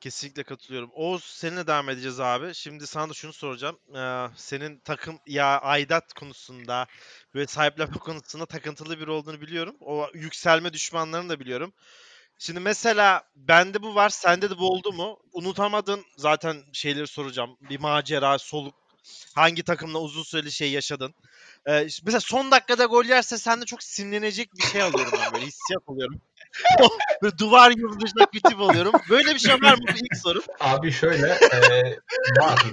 S1: Kesinlikle katılıyorum. Oğuz seninle devam edeceğiz abi. Şimdi sana da şunu soracağım. Ee, senin takım ya aidat konusunda ve sahiplenme konusunda takıntılı biri olduğunu biliyorum. O yükselme düşmanlarını da biliyorum. Şimdi mesela bende bu var, sende de bu oldu mu? Unutamadın zaten şeyleri soracağım. Bir macera, soluk. Hangi takımla uzun süreli şey yaşadın? Ee, işte mesela son dakikada gol yerse sende çok sinirlenecek bir şey alıyorum ben böyle hissiyat alıyorum. böyle duvar dışında bir tip oluyorum. Böyle bir şey var mı? İlk soru.
S4: Abi şöyle e, var.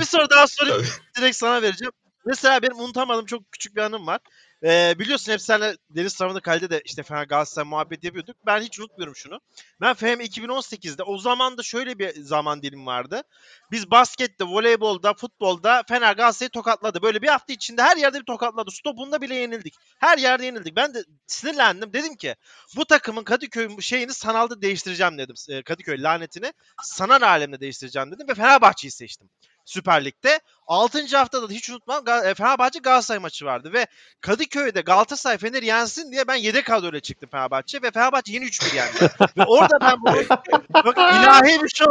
S1: Bir soru daha sorayım. Direkt sana vereceğim. Mesela benim unutamadığım çok küçük bir anım var. Ee, biliyorsun hep seninle Deniz tarafında kalede de işte Fener Galatasaray muhabbet yapıyorduk. Ben hiç unutmuyorum şunu. Ben FM 2018'de o zaman da şöyle bir zaman dilimi vardı. Biz baskette, voleybolda, futbolda Fener Galatasaray'ı tokatladı. Böyle bir hafta içinde her yerde bir tokatladı. Stopunda bile yenildik. Her yerde yenildik. Ben de sinirlendim. Dedim ki bu takımın Kadıköy şeyini sanalda değiştireceğim dedim. Ee, Kadıköy lanetini sanal alemde değiştireceğim dedim ve Fenerbahçe'yi seçtim. Süper Lig'de. 6. haftada da hiç unutmam e, Fenerbahçe Galatasaray maçı vardı ve Kadıköy'de Galatasaray Fener'i yensin diye ben yedek kadroyla çıktım Fenerbahçe ve Fenerbahçe yeni 3-1 yendi. ve orada ben bunun çok ilahi bir şey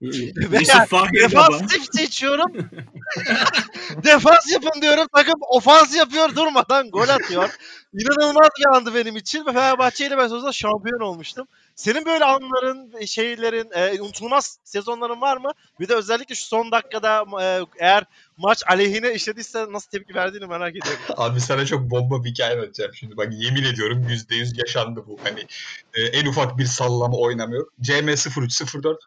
S2: Yusuf Fahri Baba.
S1: defansif seçiyorum. Defans yapın diyorum. Takım ofans yapıyor durmadan gol atıyor. İnanılmaz bir andı benim için ve Fenerbahçe ile ben sözde şampiyon olmuştum. Senin böyle anların, şeylerin, e, unutulmaz sezonların var mı? Bir de özellikle şu son dakikada e, eğer maç aleyhine işlediyse nasıl tepki verdiğini merak ediyorum.
S4: Abi sana çok bomba bir hikaye anlatacağım şimdi. Bak yemin ediyorum %100 yaşandı bu. Hani e, en ufak bir sallama oynamıyor. CM 0304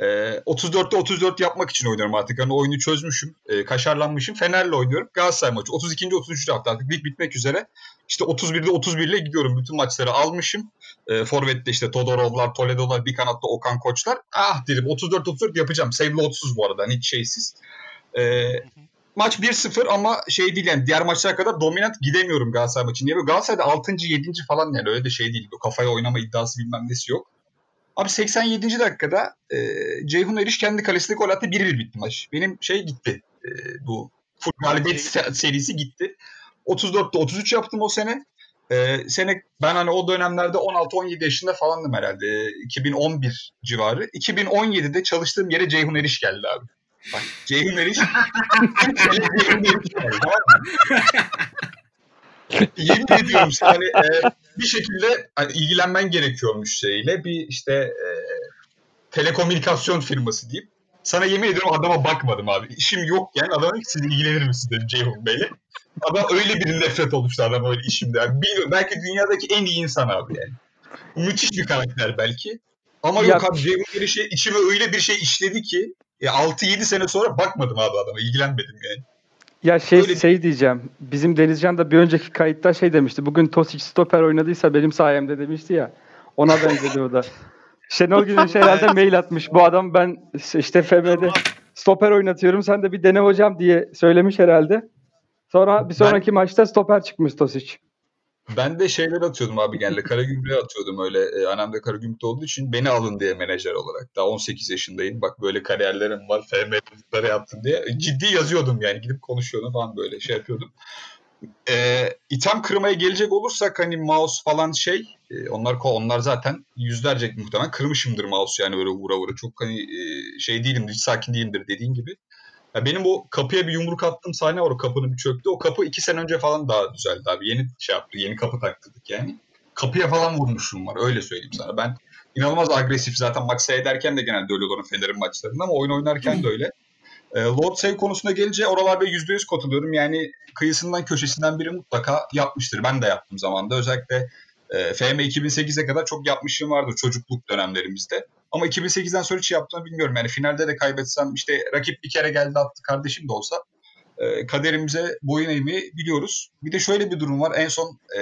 S4: e, 34'te 34 yapmak için oynuyorum artık. Hani oyunu çözmüşüm. E, kaşarlanmışım. Fener'le oynuyorum. Galatasaray maçı. 32. 33. hafta artık lig bitmek üzere. İşte 31'de 31 ile gidiyorum. Bütün maçları almışım. E, Forvet'te işte Todorovlar, Toledo'lar, bir kanatta Okan Koçlar. Ah dedim 34-34 yapacağım. Save'li 30 bu arada. Hani hiç şeysiz. E, maç 1-0 ama şey değil yani diğer maçlara kadar dominant gidemiyorum Galatasaray maçı. Niye böyle? Galatasaray'da 6. 7. falan yani öyle de şey değil. Kafaya oynama iddiası bilmem nesi yok. Abi 87. dakikada e, Ceyhun Eriş kendi kalesinde gol attı. 1-1 bitti maç. Benim şey gitti. E, bu full galibiyet serisi gitti. 34'te 33 yaptım o sene. E, sene ben hani o dönemlerde 16-17 yaşında falandım herhalde. E, 2011 civarı. 2017'de çalıştığım yere Ceyhun Eriş geldi abi. Bak Ceyhun Eriş Ceyhun Eriş geldi. Yemin ediyorum sana hani, e, bir şekilde hani, ilgilenmen gerekiyormuş şeyle bir işte e, telekomünikasyon firması deyip sana yemin ediyorum adama bakmadım abi. İşim yokken adama dedim ki, siz ilgilenir misiniz dedim Ceyhun Bey'le. Adam öyle bir nefret oluştu adam öyle işimde. Yani bilmiyorum, belki dünyadaki en iyi insan abi yani. Müthiş bir karakter belki. Ama
S5: Ya-
S4: yok abi Ceyhun bir şey içime öyle bir şey işledi ki e, 6-7 sene sonra bakmadım abi adama. ilgilenmedim yani.
S5: Ya şey
S4: Öyle-
S5: şey diyeceğim. Bizim Denizcan da bir önceki kayıtta şey demişti. Bugün Tosic stoper oynadıysa benim sayemde demişti ya. Ona benzedi da. Şenol Güneş herhalde mail atmış. Bu adam ben işte FB'de stoper oynatıyorum. Sen de bir dene hocam diye söylemiş herhalde. Sonra bir sonraki maçta stoper çıkmış Tosic.
S4: Ben de şeyler atıyordum abi genelde. Karagümrük'e atıyordum öyle. E, annem de Karagümrük'te olduğu için beni alın diye menajer olarak. Daha 18 yaşındayım. Bak böyle kariyerlerim var. FM'lere yaptım diye. Ciddi yazıyordum yani. Gidip konuşuyordum falan böyle şey yapıyordum. E, item kırmaya gelecek olursak hani mouse falan şey e, onlar onlar zaten yüzlerce muhtemelen kırmışımdır mouse yani böyle vura vura. Çok hani e, şey değilimdir, hiç sakin değilimdir dediğin gibi. Ya benim o kapıya bir yumruk attığım sahne var o kapının bir çöktü. O kapı iki sene önce falan daha düzeldi abi. Yeni şey yaptı. Yeni kapı taktırdık yani. Kapıya falan vurmuşum var. Öyle söyleyeyim sana. Ben inanılmaz agresif zaten maç seyrederken de genelde öyle olurum Fener'in maçlarında ama oyun oynarken de öyle. E, Lord Save konusuna gelince oralarda %100 katılıyorum. Yani kıyısından köşesinden biri mutlaka yapmıştır. Ben de yaptım zamanda. Özellikle e, FM 2008'e kadar çok yapmışlığım vardır çocukluk dönemlerimizde. Ama 2008'den sonra hiç yaptığımı bilmiyorum. Yani finalde de kaybetsem işte rakip bir kere geldi attı kardeşim de olsa e, kaderimize boyun eğmeyi biliyoruz. Bir de şöyle bir durum var. En son e,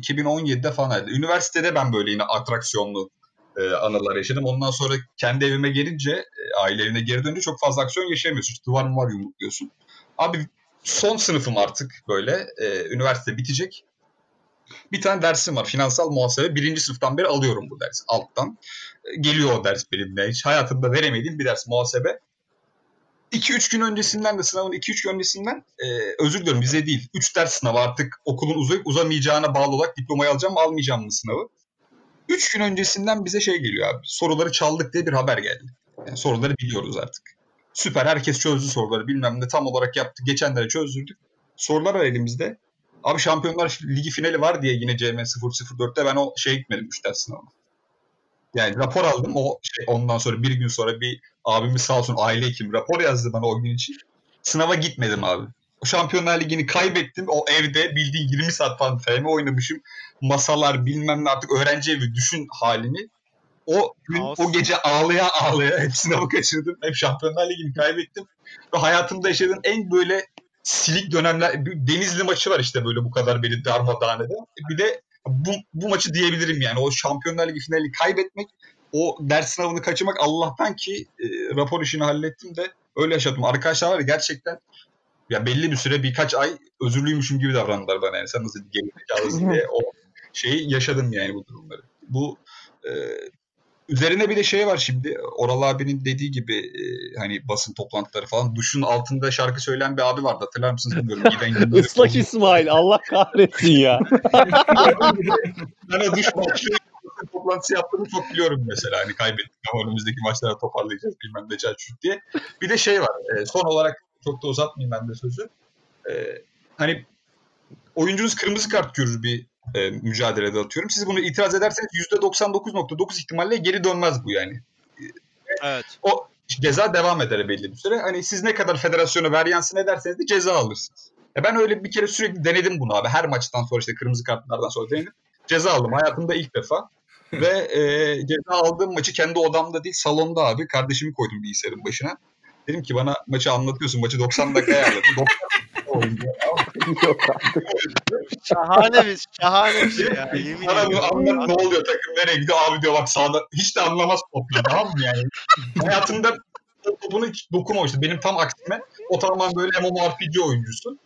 S4: 2017'de falan herhalde. Üniversitede ben böyle yine atraksiyonlu e, anılar yaşadım. Ondan sonra kendi evime gelince, e, aile evine geri dönünce çok fazla aksiyon yaşayamıyorsun. İşte duvar mı var yumrukluyorsun. Abi son sınıfım artık böyle. E, üniversite bitecek. Bir tane dersim var. Finansal muhasebe. Birinci sınıftan beri alıyorum bu dersi alttan. E, geliyor o ders benimle. Hiç hayatımda veremediğim bir ders muhasebe. 2-3 gün öncesinden de sınavın 2-3 gün öncesinden e, özür diliyorum bize değil. 3 ders sınavı artık okulun uzayıp uzamayacağına bağlı olarak diplomayı alacağım mı almayacağım mı sınavı. 3 gün öncesinden bize şey geliyor abi. Soruları çaldık diye bir haber geldi. Yani soruları biliyoruz artık. Süper herkes çözdü soruları bilmem ne tam olarak yaptı. Geçenlere çözdürdük. Sorular var elimizde. Abi Şampiyonlar Ligi finali var diye yine CM 004'te ben o şeye gitmedim 3 ders sınavına. Yani rapor aldım o şey ondan sonra bir gün sonra bir abimiz sağ olsun aile hekimi rapor yazdı bana o gün için. Sınava gitmedim abi. O Şampiyonlar Ligi'ni kaybettim. O evde bildiğin 20 saat falan FM oynamışım. Masalar bilmem ne artık öğrenci evi düşün halini. O gün o gece ağlaya ağlaya hep sınavı kaçırdım. Hep Şampiyonlar Ligi'ni kaybettim. Ve hayatımda yaşadığım en böyle silik dönemler. Denizli maçı var işte böyle bu kadar beni darmadağın eden. Bir de bu, bu maçı diyebilirim yani. O Şampiyonlar Ligi finali kaybetmek, o ders sınavını kaçırmak Allah'tan ki e, rapor işini hallettim de öyle yaşadım. Arkadaşlar var ya gerçekten ya belli bir süre birkaç ay özürlüymüşüm gibi davrandılar bana yani. Sen nasıl gerizekalısın diye o şeyi yaşadım yani bu durumları. Bu e, üzerine bir de şey var şimdi. Oral abinin dediği gibi e, hani basın toplantıları falan duşun altında şarkı söyleyen bir abi vardı. Hatırlar mısınız bilmiyorum. Giden
S3: Islak
S4: falan.
S3: İsmail Allah kahretsin ya.
S4: o duş basın toplantısı yaptığımı çok biliyorum mesela. Hani kaybettik ama önümüzdeki maçlara toparlayacağız bilmem ne çarçurt diye. Bir de şey var. e, son olarak çok da uzatmayayım ben de sözü. E, hani oyuncunuz kırmızı kart görür bir e, mücadelede atıyorum. Siz bunu itiraz ederseniz %99.9 ihtimalle geri dönmez bu yani.
S1: Evet.
S4: O ceza devam eder belli bir süre. Hani siz ne kadar federasyona veryansın ederseniz de ceza alırsınız. Ya ben öyle bir kere sürekli denedim bunu abi. Her maçtan sonra işte kırmızı kartlardan sonra denedim. Ceza aldım hayatımda ilk defa. Ve e, ceza aldığım maçı kendi odamda değil salonda abi. Kardeşimi koydum bilgisayarın başına. Dedim ki bana maçı anlatıyorsun. Maçı 90 dakika ayarladım. 90 dakika oyuncu.
S5: Yok artık.
S1: Şahane bir, şahane bir şey ya. Yemin
S4: Bana
S1: ediyorum.
S4: anlat ne oluyor takım nereye gidiyor abi diyor bak sağda hiç de anlamaz topla tamam mı yani. Hayatımda o topunu hiç dokunmamıştı. Benim tam aksime o tamamen böyle MMORPG oyuncusu.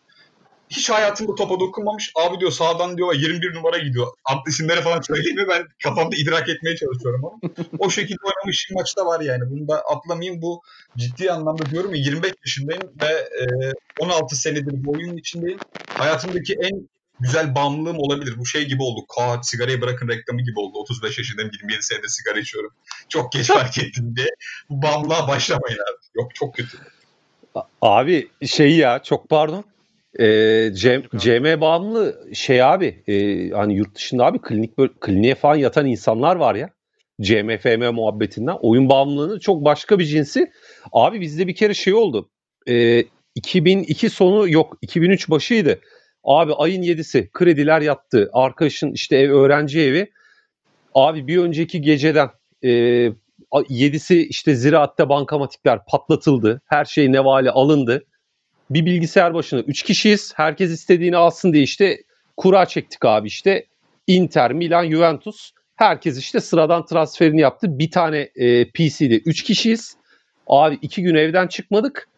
S4: Hiç hayatımda topa dokunmamış. Abi diyor sağdan diyor 21 numara gidiyor. Adlı isimleri falan söyleyeyim mi ben kafamda idrak etmeye çalışıyorum ama. o şekilde oynamış maçta var yani. Bunu da atlamayayım. Bu ciddi anlamda diyorum ya 25 yaşındayım ve e, 16 senedir bu oyunun içindeyim. Hayatımdaki en güzel bağımlılığım olabilir. Bu şey gibi oldu. Kaa sigarayı bırakın reklamı gibi oldu. 35 yaşındayım 27 senedir sigara içiyorum. Çok geç fark ettim diye. Bu bağımlılığa başlamayın abi. Yok çok kötü.
S3: Abi şey ya çok pardon. Ee, C- CM bağımlı şey abi e, hani yurt dışında abi klinik böl- kliniğe falan yatan insanlar var ya. CMFM muhabbetinden. Oyun bağımlılığının çok başka bir cinsi. Abi bizde bir kere şey oldu. Ee, 2002 sonu yok 2003 başıydı. Abi ayın 7'si krediler yattı. Arkadaşın işte ev öğrenci evi. Abi bir önceki geceden e, 7'si işte ziraatte bankamatikler patlatıldı. Her şey nevale alındı. Bir bilgisayar başına 3 kişiyiz. Herkes istediğini alsın diye işte kura çektik abi işte. Inter, Milan, Juventus. Herkes işte sıradan transferini yaptı. Bir tane e, PC'de 3 kişiyiz. Abi 2 gün evden çıkmadık.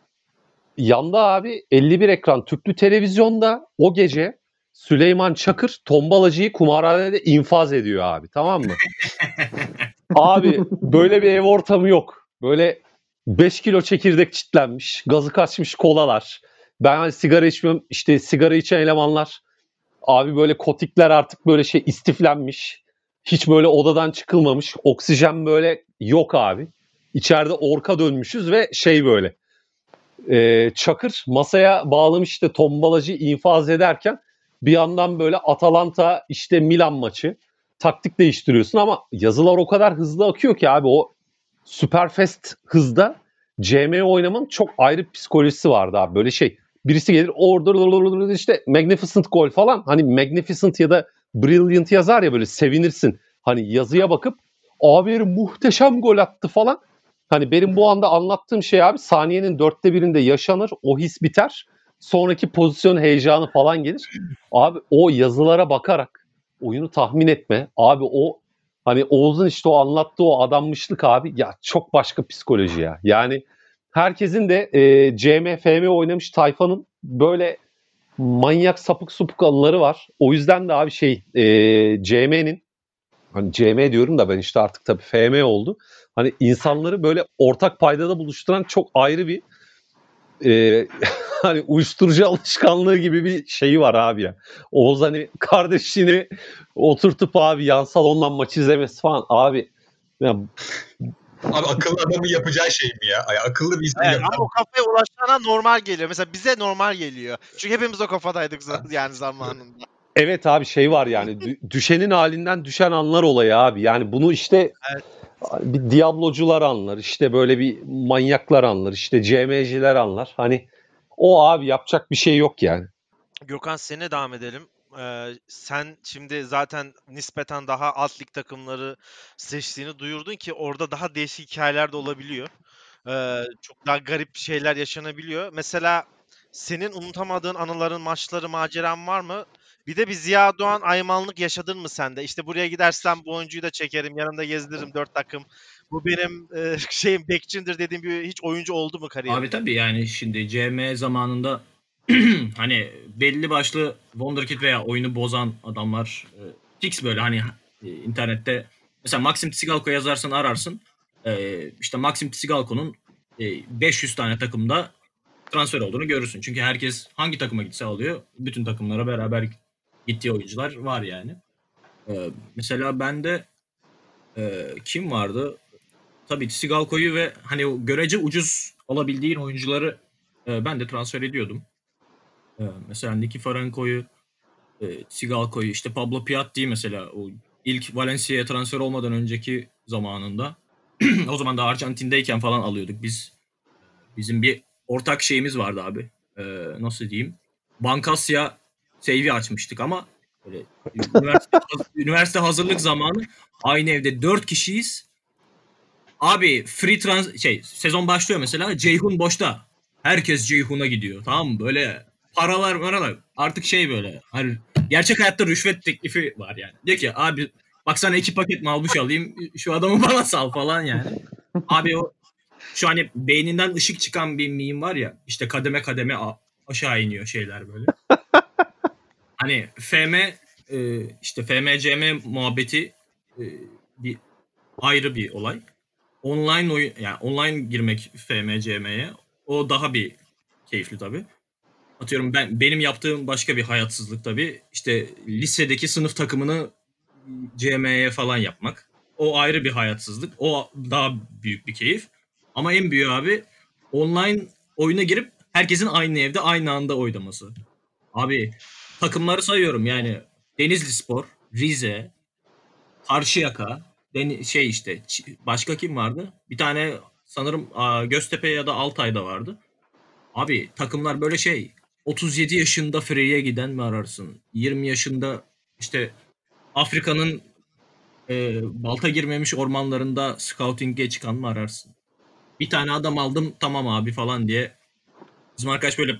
S3: Yanda abi 51 ekran tüplü televizyonda o gece Süleyman Çakır tombalacıyı kumarhanede infaz ediyor abi tamam mı? abi böyle bir ev ortamı yok. Böyle 5 kilo çekirdek çitlenmiş, gazı kaçmış kolalar. Ben hani sigara içmiyorum. işte sigara içen elemanlar. Abi böyle kotikler artık böyle şey istiflenmiş. Hiç böyle odadan çıkılmamış. Oksijen böyle yok abi. İçeride orka dönmüşüz ve şey böyle. e, Çakır masaya bağlamış işte tombalacı infaz ederken bir yandan böyle Atalanta işte Milan maçı taktik değiştiriyorsun ama yazılar o kadar hızlı akıyor ki abi o Superfest hızda CM oynamanın çok ayrı psikolojisi vardı abi. Böyle şey birisi gelir orada işte Magnificent gol falan hani Magnificent ya da Brilliant yazar ya böyle sevinirsin. Hani yazıya bakıp abi muhteşem gol attı falan. Hani benim bu anda anlattığım şey abi saniyenin dörtte birinde yaşanır. O his biter. Sonraki pozisyon heyecanı falan gelir. Abi o yazılara bakarak oyunu tahmin etme. Abi o hani Oğuz'un işte o anlattığı o adanmışlık abi ya çok başka psikoloji ya. Yani herkesin de e, CM, FM oynamış tayfanın böyle manyak sapık supuk anıları var. O yüzden de abi şey e, CM'nin hani CM diyorum da ben işte artık tabii FM oldu. Hani insanları böyle ortak paydada buluşturan çok ayrı bir e, hani uyuşturucu alışkanlığı gibi bir şeyi var abi ya. Oğuz hani kardeşini oturtup abi yan salondan maç izlemesi falan abi ya
S4: Abi akıllı adamın yapacağı şey mi ya? Ay, akıllı bir insan
S1: Evet, ama o kafaya ulaşana normal geliyor. Mesela bize normal geliyor. Çünkü hepimiz o kafadaydık yani zamanında.
S3: Evet abi şey var yani dü- düşenin halinden düşen anlar olayı abi. Yani bunu işte
S1: Evet.
S3: Bir Diablocular anlar, işte böyle bir manyaklar anlar, işte CM'ciler anlar. Hani o abi yapacak bir şey yok yani.
S1: Gökhan sene devam edelim. Ee, sen şimdi zaten nispeten daha alt lig takımları seçtiğini duyurdun ki orada daha değişik hikayeler de olabiliyor. Ee, çok daha garip şeyler yaşanabiliyor. Mesela senin unutamadığın anıların, maçları, maceran var mı? Bir de bir Ziya Doğan aymanlık yaşadın mı sen de? İşte buraya gidersem bu oyuncuyu da çekerim, yanımda gezdiririm dört takım. Bu benim e, şeyim bekçimdir dediğim bir hiç oyuncu oldu mu kariyerinde?
S2: Abi tabii yani şimdi CM zamanında hani belli başlı Wonderkid veya oyunu bozan adamlar e, fix böyle hani e, internette Mesela Maxim Tsigalko yazarsın ararsın. E, işte Maxim Tsigalko'nun e, 500 tane takımda transfer olduğunu görürsün. Çünkü herkes hangi takıma gitse alıyor. Bütün takımlara beraber gittiği oyuncular var yani. E, mesela bende e, kim vardı? Tabii Tsigalko'yu ve hani görece ucuz olabildiğin oyuncuları e, ben de transfer ediyordum. E, mesela Nikiforenko'yu, e, Tsigalko'yu, işte Pablo Piatti'yi mesela o ilk Valencia'ya transfer olmadan önceki zamanında o zaman da Arjantin'deyken falan alıyorduk. Biz bizim bir ortak şeyimiz vardı abi. E, nasıl diyeyim? Bankasya save'i açmıştık ama böyle üniversite, üniversite hazırlık zamanı aynı evde dört kişiyiz. Abi free trans şey sezon başlıyor mesela Ceyhun boşta. Herkes Ceyhun'a gidiyor. Tamam mı? Böyle paralar paralar. Artık şey böyle. Hani gerçek hayatta rüşvet teklifi var yani. Diyor ki abi bak sana iki paket malbuş alayım. Şu adamı bana sal falan yani. Abi o şu hani beyninden ışık çıkan bir meme var ya. işte kademe kademe aşağı iniyor şeyler böyle. hani FM e, işte FMCM muhabbeti e, bir ayrı bir olay. Online oyun yani online girmek FMCM'ye o daha bir keyifli tabii. Atıyorum ben benim yaptığım başka bir hayatsızlık tabii. İşte lisedeki sınıf takımını CM'ye falan yapmak. O ayrı bir hayatsızlık. O daha büyük bir keyif. Ama en büyüğü abi online oyuna girip herkesin aynı evde aynı anda oynaması. Abi takımları sayıyorum yani Denizli Spor, Rize, Karşıyaka, Deni şey işte başka kim vardı? Bir tane sanırım Göztepe ya da Altay'da vardı. Abi takımlar böyle şey 37 yaşında Free'ye giden mi ararsın? 20 yaşında işte Afrika'nın e, balta girmemiş ormanlarında scouting'e çıkan mı ararsın? Bir tane adam aldım tamam abi falan diye. Bizim arkadaş böyle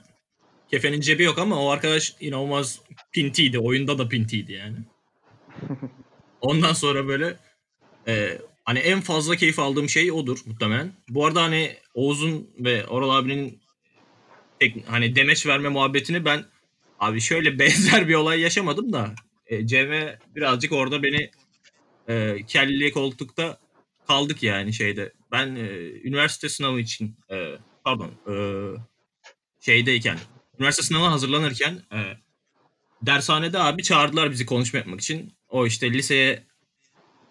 S2: kefenin cebi yok ama o arkadaş inanılmaz pintiydi. Oyunda da pintiydi yani. Ondan sonra böyle e, hani en fazla keyif aldığım şey odur muhtemelen. Bu arada hani Oğuz'un ve Oral abinin tek, hani demeç verme muhabbetini ben abi şöyle benzer bir olay yaşamadım da e, Cem'e birazcık orada beni e, kelli koltukta kaldık yani şeyde. Ben e, üniversite sınavı için e, pardon e, şeydeyken üniversite sınavına hazırlanırken e, dershanede abi çağırdılar bizi konuşma yapmak için. O işte liseye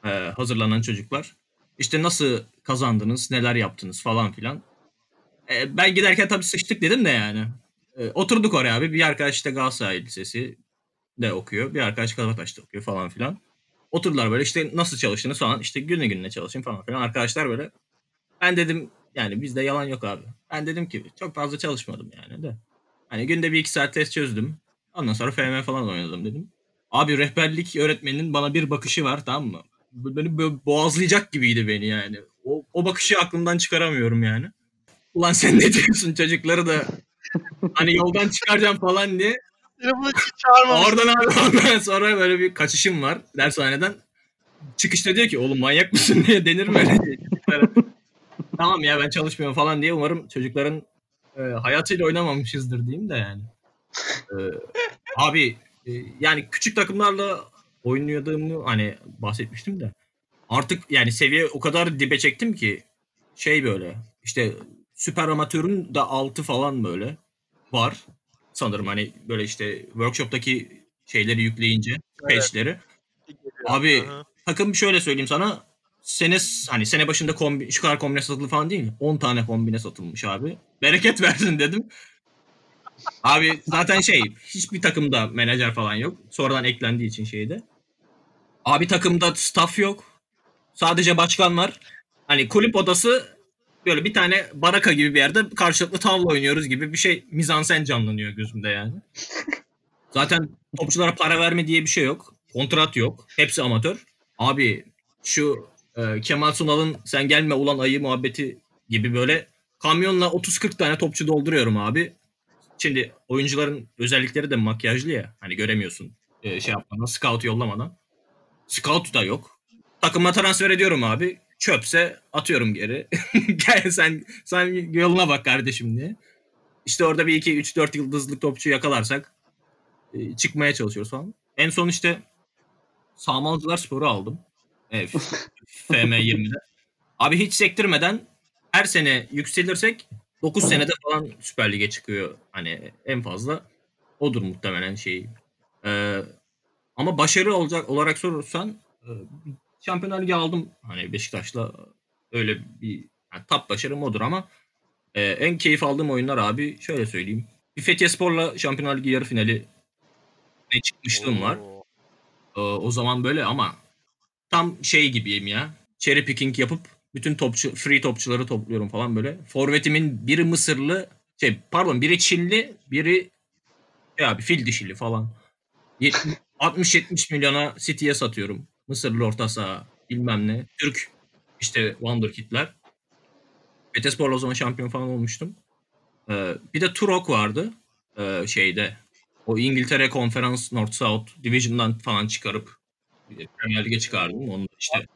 S2: e, hazırlanan çocuklar. İşte nasıl kazandınız, neler yaptınız falan filan. E, ben giderken tabii sıçtık dedim de yani. E, oturduk oraya abi. Bir arkadaş işte Galatasaray Lisesi de okuyor. Bir arkadaş Kabataş'ta okuyor falan filan. Oturdular böyle işte nasıl çalıştınız falan. İşte günü gününe çalışın falan filan. Arkadaşlar böyle. Ben dedim yani bizde yalan yok abi. Ben dedim ki çok fazla çalışmadım yani de. Hani günde bir iki saat test çözdüm. Ondan sonra FM falan oynadım dedim. Abi rehberlik öğretmeninin bana bir bakışı var tamam mı? Beni böyle boğazlayacak gibiydi beni yani. O, o bakışı aklımdan çıkaramıyorum yani. Ulan sen ne diyorsun çocukları da hani yoldan çıkaracağım falan diye. Oradan abi ondan sonra böyle bir kaçışım var dershaneden. Çıkışta diyor ki oğlum manyak mısın diye denir mi öyle tamam ya ben çalışmıyorum falan diye umarım çocukların e, hayatıyla oynamamışızdır diyeyim de yani. E, abi e, yani küçük takımlarla oynadığımı hani bahsetmiştim de artık yani seviye o kadar dibe çektim ki şey böyle işte süper amatörün de altı falan böyle var sanırım hani böyle işte workshop'taki şeyleri yükleyince
S1: Evet.
S2: patch'leri. Abi
S1: hı.
S2: takım şöyle söyleyeyim sana sene hani sene başında kombi, şu kadar kombine satıldı falan değil. 10 tane kombine satılmış abi. Bereket versin dedim. Abi zaten şey hiçbir takımda menajer falan yok. Sonradan eklendiği için şeyde. Abi takımda staff yok. Sadece başkan var. Hani kulüp odası böyle bir tane baraka gibi bir yerde karşılıklı tavla oynuyoruz gibi bir şey mizansen canlanıyor gözümde yani. Zaten topçulara para verme diye bir şey yok. Kontrat yok. Hepsi amatör. Abi şu e, Kemal Sunal'ın sen gelme ulan ayı muhabbeti gibi böyle kamyonla 30-40 tane topçu dolduruyorum abi. Şimdi oyuncuların özellikleri de makyajlı ya. Hani göremiyorsun e, şey yapmadan, scout yollamadan. Scout da yok. Takıma transfer ediyorum abi. Çöpse atıyorum geri. Gel sen sen yoluna bak kardeşim diye. İşte orada bir iki üç dört yıldızlık topçu yakalarsak e, çıkmaya çalışıyoruz falan. En son işte Sağmalcılar Spor'u aldım. Evet, FM20'de. Abi hiç sektirmeden her sene yükselirsek 9 senede falan Süper Lig'e çıkıyor. Hani en fazla odur muhtemelen şeyi. Ee, ama başarı olacak olarak sorursan e, Şampiyonlar Ligi aldım. Hani Beşiktaş'la öyle bir yani top başarım odur ama e, en keyif aldığım oyunlar abi şöyle söyleyeyim. Bir Fethiye Spor'la Şampiyonlar Ligi yarı finali ne çıkmışlığım var.
S1: Oo.
S2: Ee, o zaman böyle ama tam şey gibiyim ya. Cherry picking yapıp bütün topçu free topçuları topluyorum falan böyle. Forvetimin biri Mısırlı, şey pardon biri Çinli, biri ya abi fil dişili falan. Yet- 60-70 milyona City'ye satıyorum. Mısırlı orta saha bilmem ne. Türk işte Wonderkid'ler. Betespor'la o zaman şampiyon falan olmuştum. Ee, bir de Turok vardı ee, şeyde. O İngiltere Konferans North South Division'dan falan çıkarıp Premier Lig'e çıkardım. Onu işte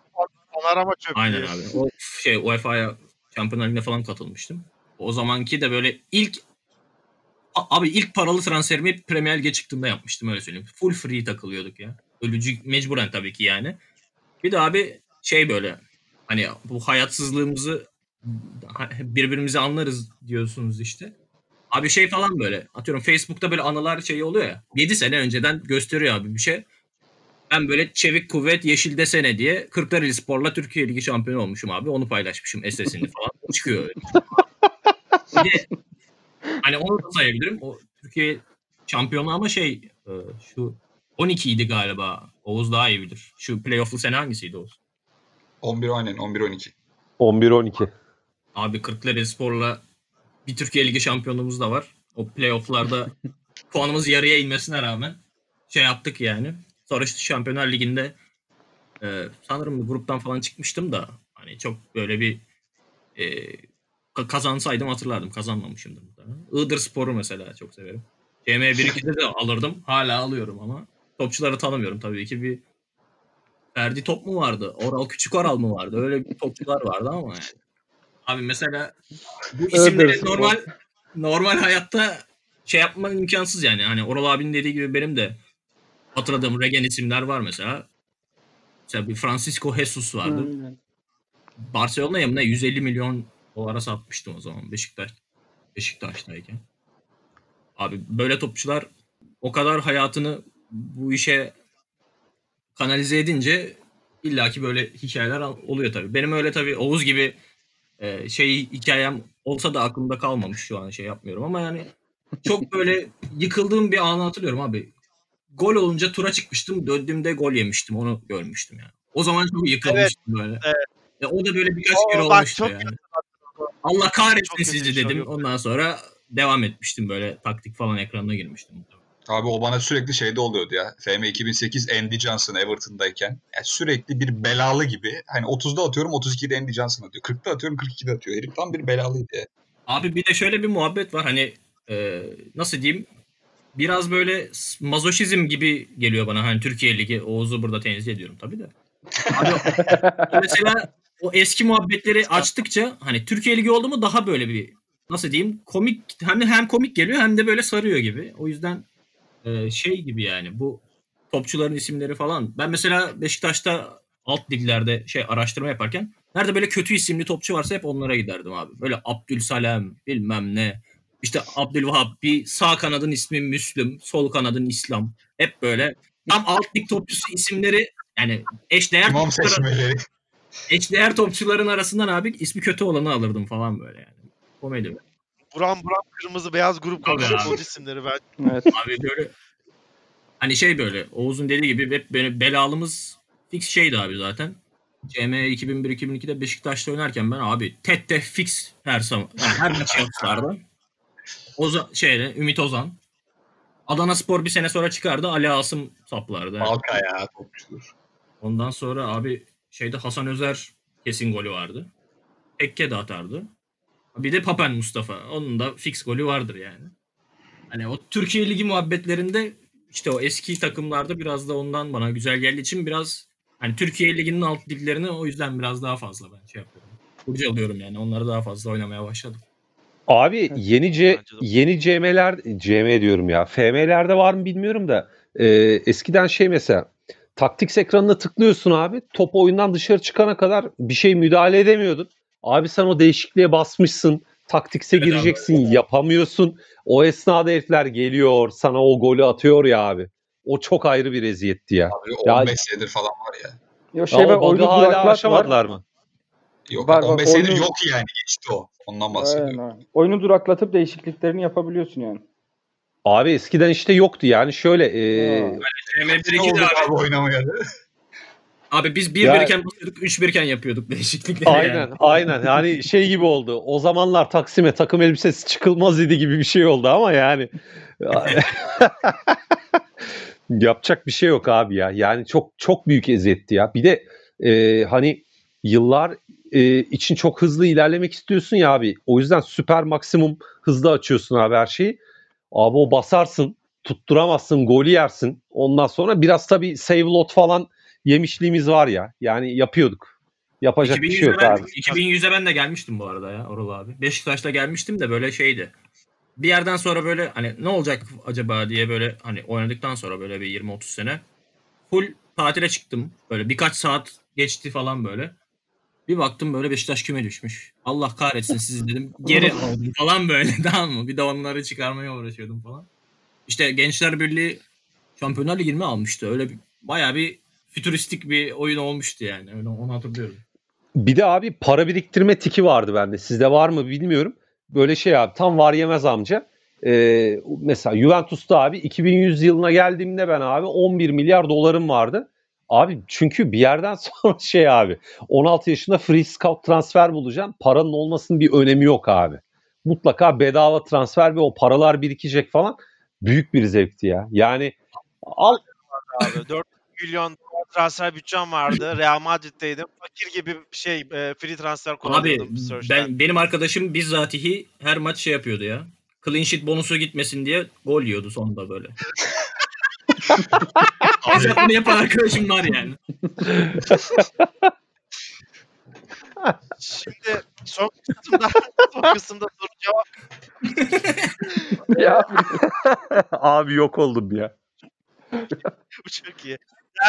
S1: Panorama çöplüğü.
S2: aynen abi. O şey UEFA'ya Şampiyonlar Ligi'ne falan katılmıştım. O zamanki de böyle ilk abi ilk paralı transferimi Premier Lig'e çıktığımda yapmıştım öyle söyleyeyim. Full free takılıyorduk ya. Ölücü mecburen tabii ki yani. Bir de abi şey böyle hani bu hayatsızlığımızı birbirimizi anlarız diyorsunuz işte. Abi şey falan böyle atıyorum Facebook'ta böyle anılar şeyi oluyor ya. 7 sene önceden gösteriyor abi bir şey. Ben böyle çevik kuvvet yeşil desene diye Kırklareli Spor'la Türkiye Ligi şampiyonu olmuşum abi. Onu paylaşmışım SS'ini falan. Çıkıyor öyle. Bir de hani onu da sayabilirim. O Türkiye şampiyonu ama şey e, şu 12 idi galiba. Oğuz daha iyi bilir. Şu playoff'lu sene hangisiydi Oğuz?
S4: 11 aynen 11-12.
S3: 11-12.
S2: Abi Kırklareli Spor'la bir Türkiye Ligi şampiyonluğumuz da var. O playoff'larda puanımız yarıya inmesine rağmen şey yaptık yani. Sonra işte Şampiyonlar Ligi'nde e, sanırım bir gruptan falan çıkmıştım da hani çok böyle bir e, ka- kazansaydım hatırlardım. Kazanmamışımdır muhtemelen. Iğdır Spor'u mesela çok severim. CM 1-2'de de alırdım. Hala alıyorum ama topçuları tanımıyorum tabii ki. Bir Ferdi Top mu vardı? Oral Küçük Oral mı vardı? Öyle bir topçular vardı ama yani. Abi mesela bu isimleri normal normal hayatta şey yapman imkansız yani. Hani Oral abinin dediği gibi benim de hatırladığım regen isimler var mesela. Mesela bir Francisco Jesus vardı.
S5: Aynen.
S2: Barcelona'ya mı ne 150 milyon dolara satmıştım o zaman Beşiktaş Beşiktaş'tayken. Abi böyle topçular o kadar hayatını bu işe kanalize edince illaki böyle hikayeler oluyor tabii. Benim öyle tabii Oğuz gibi e, şey hikayem olsa da aklımda kalmamış şu an şey yapmıyorum ama yani çok böyle yıkıldığım bir anı hatırlıyorum abi. Gol olunca tura çıkmıştım. Döndüğümde gol yemiştim. Onu görmüştüm yani. O zaman çok yıkılmıştım böyle.
S1: evet.
S2: E, o da böyle birkaç
S1: O
S2: kere
S1: bak
S2: olmuştu
S1: çok
S2: yani. Allah kahretsin sizi
S1: şey
S2: dedim. Ondan sonra devam etmiştim böyle taktik falan ekranına girmiştim.
S4: Abi o bana sürekli şeyde oluyordu ya. FM 2008 Andy Johnson Everton'dayken. Yani sürekli bir belalı gibi. Hani 30'da atıyorum 32'de Andy Johnson atıyor. 40'da atıyorum 42'de atıyor. Herif tam bir belalıydı ya.
S2: Abi bir de şöyle bir muhabbet var hani e, nasıl diyeyim biraz böyle mazoşizm gibi geliyor bana hani Türkiye Ligi Oğuz'u burada tenzih ediyorum tabii de. Abi, mesela o eski muhabbetleri açtıkça hani Türkiye Ligi oldu mu daha böyle bir nasıl diyeyim komik hem hem komik geliyor hem de böyle sarıyor gibi. O yüzden e, şey gibi yani bu topçuların isimleri falan. Ben mesela Beşiktaş'ta alt liglerde şey araştırma yaparken nerede böyle kötü isimli topçu varsa hep onlara giderdim abi. Böyle Abdülsalem bilmem ne. İşte Abdülvahap bir sağ kanadın ismi Müslüm, sol kanadın İslam. Hep böyle tam alt lig topçusu isimleri yani eşdeğer
S4: İmam seçmeleri.
S2: eşdeğer topçuların arasından abi ismi kötü olanı alırdım falan böyle yani. Komedi.
S1: Buram buram kırmızı beyaz grup konuşuyor isimleri ben.
S5: Evet.
S2: Abi böyle hani şey böyle Oğuz'un dediği gibi hep böyle belalımız fix şeydi abi zaten. CM 2001-2002'de Beşiktaş'ta oynarken ben abi Tette fix her zaman yani her maç yaptılardı. Ozan şeyle Ümit Ozan. Adana Spor bir sene sonra çıkardı. Ali Asım saplardı.
S4: Halka ya topçudur.
S2: Ondan sonra abi şeyde Hasan Özer kesin golü vardı. Tekke de atardı. Bir de Papen Mustafa. Onun da fix golü vardır yani. Hani o Türkiye Ligi muhabbetlerinde işte o eski takımlarda biraz da ondan bana güzel geldiği için biraz hani Türkiye Ligi'nin alt liglerini o yüzden biraz daha fazla ben şey yapıyorum. Kurcalıyorum yani. Onları daha fazla oynamaya başladım.
S3: Abi yeni C, yeni CM'ler CM diyorum ya. FM'lerde var mı bilmiyorum da e, eskiden şey mesela taktiks ekranına tıklıyorsun abi. Top oyundan dışarı çıkana kadar bir şey müdahale edemiyordun. Abi sen o değişikliğe basmışsın. Taktikse
S2: Evet abi.
S3: gireceksin. Yapamıyorsun. O esnada herifler geliyor. Sana o golü atıyor ya abi. O çok ayrı bir eziyettti ya.
S4: Abi
S3: Ya-
S4: 15 senedir falan var ya.
S5: Ya şey
S3: Ya
S5: oyunu
S3: hala
S5: duraklat var.
S3: aşamadılar mı?
S4: Yok
S5: Var, var.
S4: 15 senedir
S5: Oyunu-
S4: yok yani geçti o. Ondan bahsediyorum.
S5: Aynen, aynen. Oyunu duraklatıp değişikliklerini yapabiliyorsun yani.
S3: Abi eskiden işte yoktu yani şöyle e,
S5: Ha.
S2: CM1
S4: Ne oldu
S2: 2'de abi.
S4: abi oynamaya da?
S2: Abi biz 1
S3: Ya-
S2: 1 iken basıyorduk, 3 1 iken yapıyorduk değişiklikleri.
S3: aynen
S2: yani.
S3: aynen yani şey gibi oldu. O zamanlar Taksim'e takım elbisesi çıkılmaz idi gibi bir şey oldu ama yani yapacak bir şey yok abi ya. Yani çok çok büyük eziyetti ya. Bir de e, hani yıllar e, için çok hızlı ilerlemek istiyorsun ya abi. O yüzden süper maksimum hızlı açıyorsun abi her şeyi. Abi o basarsın, tutturamazsın, golü yersin. Ondan sonra biraz tabii save lot falan yemişliğimiz var ya. Yani yapıyorduk. Yapacak bir şey
S2: 2100'e
S3: yok
S2: ben,
S3: abi.
S2: 2100'e ben de gelmiştim bu arada ya Orul abi. Beşiktaş'ta gelmiştim de böyle şeydi. Bir yerden sonra böyle hani ne olacak acaba diye böyle hani oynadıktan sonra böyle bir 20-30 sene full tatile çıktım. Böyle birkaç saat geçti falan böyle. Bir baktım böyle Beşiktaş küme düşmüş. Allah kahretsin sizi dedim. Geri aldım falan böyle tamam mı? Bir de onları çıkarmaya uğraşıyordum falan. İşte Gençler Birliği Şampiyonlar Ligi'ni mi almıştı? Öyle bir, bayağı bir fütüristik bir oyun olmuştu yani. Öyle onu hatırlıyorum.
S3: Bir de abi para biriktirme tiki vardı bende. Sizde var mı bilmiyorum. Böyle şey abi tam var yemez amca. Ee, mesela Juventus'ta abi 2100 yılına geldiğimde ben abi 11 milyar dolarım vardı. Abi çünkü bir yerden sonra şey abi 16 yaşında free scout transfer bulacağım. Paranın olmasının bir önemi yok abi. Mutlaka bedava transfer ve o paralar birikecek falan. Büyük bir zevkti ya. Yani al
S1: abi. 4 milyon dolar transfer bütçem vardı. Real Madrid'deydim. Fakir gibi şey e, free transfer
S2: Abi
S1: kullanıyordum. Search'ten.
S2: ben benim arkadaşım bizzatihi her maç şey yapıyordu ya. Clean sheet bonusu gitmesin diye gol yiyordu sonunda böyle. Bunu yapan arkadaşım var yani.
S1: Şimdi son kısımda son kısımda soru cevap
S5: ya
S3: abi yok oldum ya.
S1: bu çok iyi.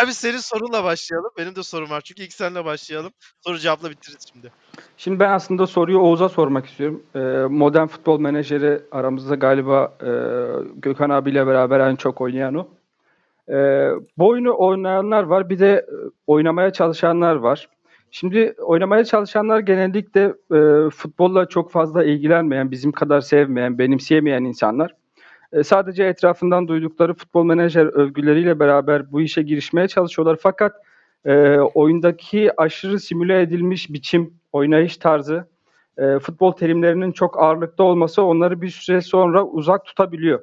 S1: Abi senin sorunla başlayalım. Benim de sorum var. Çünkü ilk seninle başlayalım. Soru cevapla bitiririz şimdi.
S5: Şimdi ben aslında soruyu Oğuz'a sormak istiyorum. Ee, modern futbol menajeri aramızda galiba e, Gökhan abiyle beraber en çok oynayan o. Ee, bu oynayanlar var, bir de e, oynamaya çalışanlar var. Şimdi oynamaya çalışanlar genellikle e, futbolla çok fazla ilgilenmeyen, bizim kadar sevmeyen, benimseyemeyen insanlar. E, sadece etrafından duydukları futbol menajer övgüleriyle beraber bu işe girişmeye çalışıyorlar. Fakat e, oyundaki aşırı simüle edilmiş biçim, oynayış tarzı, e, futbol terimlerinin çok ağırlıkta olması onları bir süre sonra uzak tutabiliyor.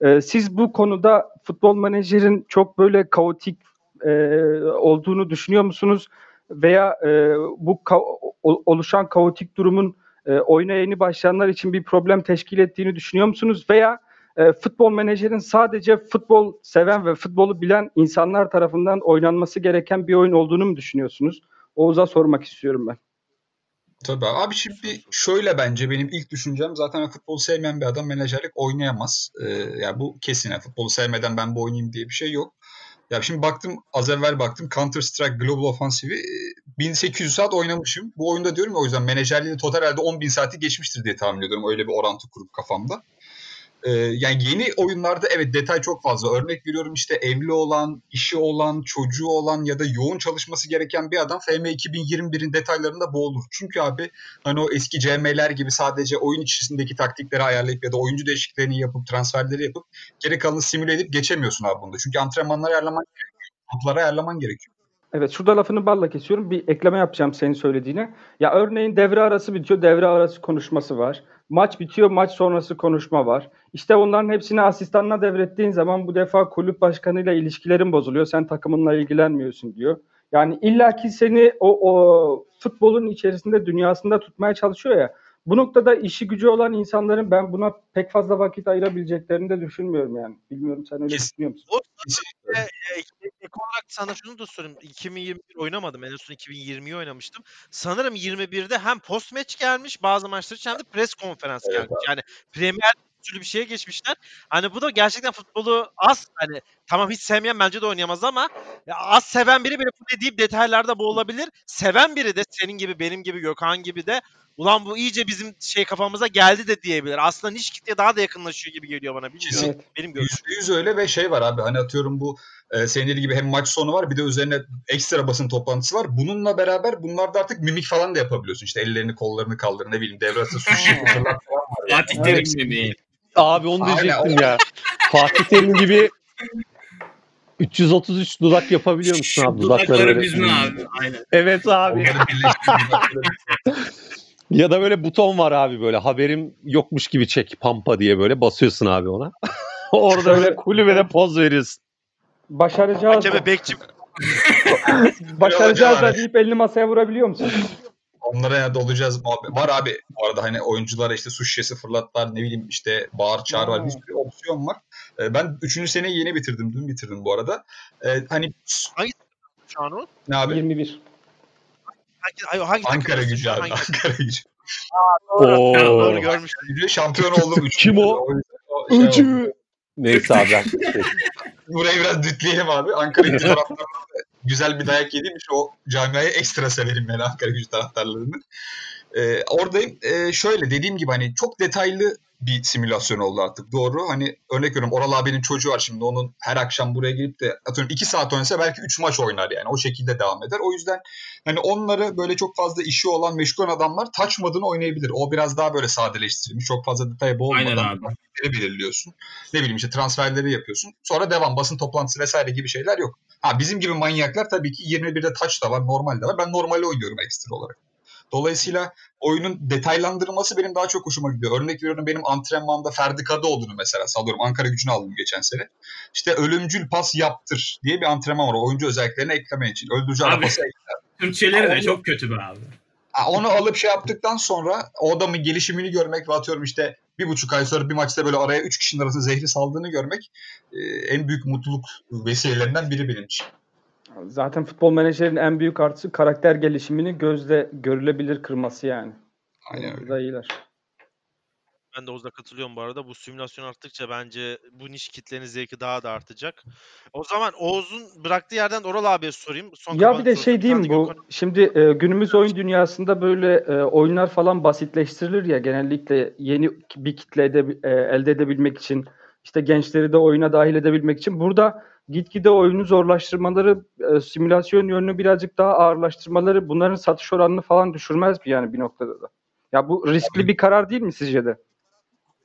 S5: E, siz bu konuda futbol menajerin çok böyle kaotik e, olduğunu düşünüyor musunuz? Veya e, bu ka- oluşan kaotik durumun e, oyuna yeni başlayanlar için bir problem teşkil ettiğini düşünüyor musunuz? Veya e, futbol menajerin sadece futbol seven ve futbolu bilen insanlar tarafından oynanması gereken bir oyun olduğunu mu düşünüyorsunuz? Oğuz'a sormak istiyorum ben.
S4: Tabii abi şimdi şöyle bence benim ilk düşüncem zaten futbolu sevmeyen bir adam menajerlik oynayamaz. Ee, yani bu kesin. Yani futbolu sevmeden ben bu oynayayım diye bir şey yok. Ya şimdi baktım az evvel baktım Counter Strike Global Offensive'i e, 1800 saat oynamışım. Bu oyunda diyorum ya o yüzden menajerliği total herhalde 10.000 saati geçmiştir diye tahmin ediyorum. Öyle bir orantı kurup kafamda. Ee, yani yeni oyunlarda evet detay çok fazla. Örnek veriyorum işte evli olan, işi olan, çocuğu olan ya da yoğun çalışması gereken bir adam FM 2021'in detaylarında boğulur. Çünkü abi hani o eski CM'ler gibi sadece oyun içerisindeki taktikleri ayarlayıp ya da oyuncu değişikliklerini yapıp transferleri yapıp geri kalanı simüle edip geçemiyorsun abi bunda. Çünkü antrenmanları ayarlaman gerekiyor. Topları ayarlaman gerekiyor.
S5: Evet şurada lafını balla kesiyorum. Bir ekleme yapacağım senin söylediğine. Ya örneğin devre arası bitiyor, devre arası konuşması var. Maç bitiyor, maç sonrası konuşma var. İşte onların hepsini asistanına devrettiğin zaman bu defa kulüp başkanıyla ilişkilerin bozuluyor. Sen takımınla ilgilenmiyorsun diyor. Yani illaki seni o, o futbolun içerisinde dünyasında tutmaya çalışıyor ya. Bu noktada işi gücü olan insanların ben buna pek fazla vakit ayırabileceklerini de düşünmüyorum yani. Bilmiyorum sen öyle düşünüyor musun?
S1: O
S4: Kesinlikle.
S1: e, ek, olarak sana şunu da sorayım. 2021 oynamadım. En son 2020'yi oynamıştım. Sanırım 21'de hem post match gelmiş bazı maçlar için hem de press konferans
S4: Evet
S1: gelmiş. Yani Premier türlü bir şeye geçmişler. Hani bu da gerçekten futbolu az hani tamam hiç sevmeyen bence de oynayamaz ama ya az seven biri bile bu dediğim detaylarda boğulabilir. Seven biri de senin gibi benim gibi Gökhan gibi de ulan bu iyice bizim şey kafamıza geldi de diyebilir. Aslında niş kitleye daha da yakınlaşıyor gibi geliyor bana. Bilmiyorum.
S5: Evet.
S1: Benim görüşüm.
S4: Yüzde yüz öyle ve şey var abi hani atıyorum bu e, senin dediğin gibi hem maç sonu var bir de üzerine ekstra basın toplantısı var. Bununla beraber bunlarda artık mimik falan da yapabiliyorsun. İşte ellerini kollarını kaldır ne bileyim devre arası sushi falan var.
S2: Fatih. Terim mimiği.
S3: Abi onu diyecektim ya. Fatih Terim gibi 333 dudak yapabiliyor musun abi? Dudakları
S2: büzme abi. Aynen.
S3: Evet abi. Ya da böyle buton var abi böyle haberim yokmuş gibi çek pampa diye böyle basıyorsun abi ona. Orada böyle kulübede poz veriyorsun.
S5: Başaracağız
S1: Hakeme bekçi
S5: başaracağız da deyip elini masaya vurabiliyor musun?
S4: Onlara ya dolacağız muhabbet. Var abi bu arada hani oyunculara işte su şişesi fırlatlar ne bileyim işte bağır çağır var. Bir sürü opsiyon var. Ee, ben 3. seneyi yeni bitirdim. Dün bitirdim bu arada. Ee, hani
S1: şu an o.
S4: ne abi?
S5: 21.
S1: Hangi, hangi
S4: Ankara gücü abi.
S1: Hangi-
S4: Ankara gücü.
S3: Oo.
S1: Doğru görmüş.
S4: Gücü şampiyon oldum.
S3: Kim o?
S4: O şey.
S3: Öcü. Neyse abi ben.
S4: Burayı biraz dütleyelim abi. Ankara gücü taraftarları güzel bir dayak yediğim için o camiayı ekstra severim yani Ankara gücü taraftarlarını. Ee, oradayım. Ee, şöyle dediğim gibi hani çok detaylı bir simülasyon oldu artık. Doğru. Hani örnek veriyorum Oral abinin çocuğu var şimdi. Onun her akşam buraya gelip de atıyorum 2 saat oynasa belki 3 maç oynar yani. O şekilde devam eder. O yüzden hani onları böyle çok fazla işi olan meşgul adamlar touch modunu oynayabilir. O biraz daha böyle sadeleştirilmiş. Çok fazla detaya boğulmadan belirliyorsun. Ne bileyim işte transferleri yapıyorsun. Sonra devam basın toplantısı vesaire gibi şeyler yok. Ha bizim gibi manyaklar tabii ki 21'de touch da var, normal de var. Ben normali oynuyorum ekstra olarak. Dolayısıyla oyunun detaylandırılması benim daha çok hoşuma gidiyor. Örnek veriyorum benim antrenmanda Ferdi Kadıoğlu'nu mesela sallıyorum. Ankara gücünü aldım geçen sene. İşte ölümcül pas yaptır diye bir antrenman var. Oyuncu özelliklerini eklemen için. Öldürücü
S2: Abi.
S4: pası
S2: Türkçeleri de çok kötü be abi.
S4: Onu alıp şey yaptıktan sonra o adamın gelişimini görmek ve atıyorum işte bir buçuk ay sonra bir maçta böyle araya üç kişinin arasında zehri saldığını görmek e, en büyük mutluluk vesilelerinden biri benim için.
S5: Zaten futbol menajerin en büyük artısı karakter gelişimini gözle görülebilir kırması yani.
S4: Aynen öyle.
S5: Burada iyiler.
S1: Ben de Oğuz'a katılıyorum bu arada. Bu simülasyon arttıkça bence bu niş kitlenin zevki daha da artacak. O zaman Oğuz'un bıraktığı yerden Oral abiye sorayım. Son
S5: Ya bir de
S1: sorusu.
S5: şey diyeyim
S1: de
S5: bu.
S1: Gökhan-
S5: Şimdi e, günümüz oyun dünyasında böyle e, oyunlar falan basitleştirilir ya genellikle yeni bir kitle ede- e, elde edebilmek için işte gençleri de oyuna dahil edebilmek için burada gitgide oyunu zorlaştırmaları, e, simülasyon yönünü birazcık daha ağırlaştırmaları bunların satış oranını falan düşürmez mi yani bir noktada da? Ya bu riskli bir karar değil mi sizce de?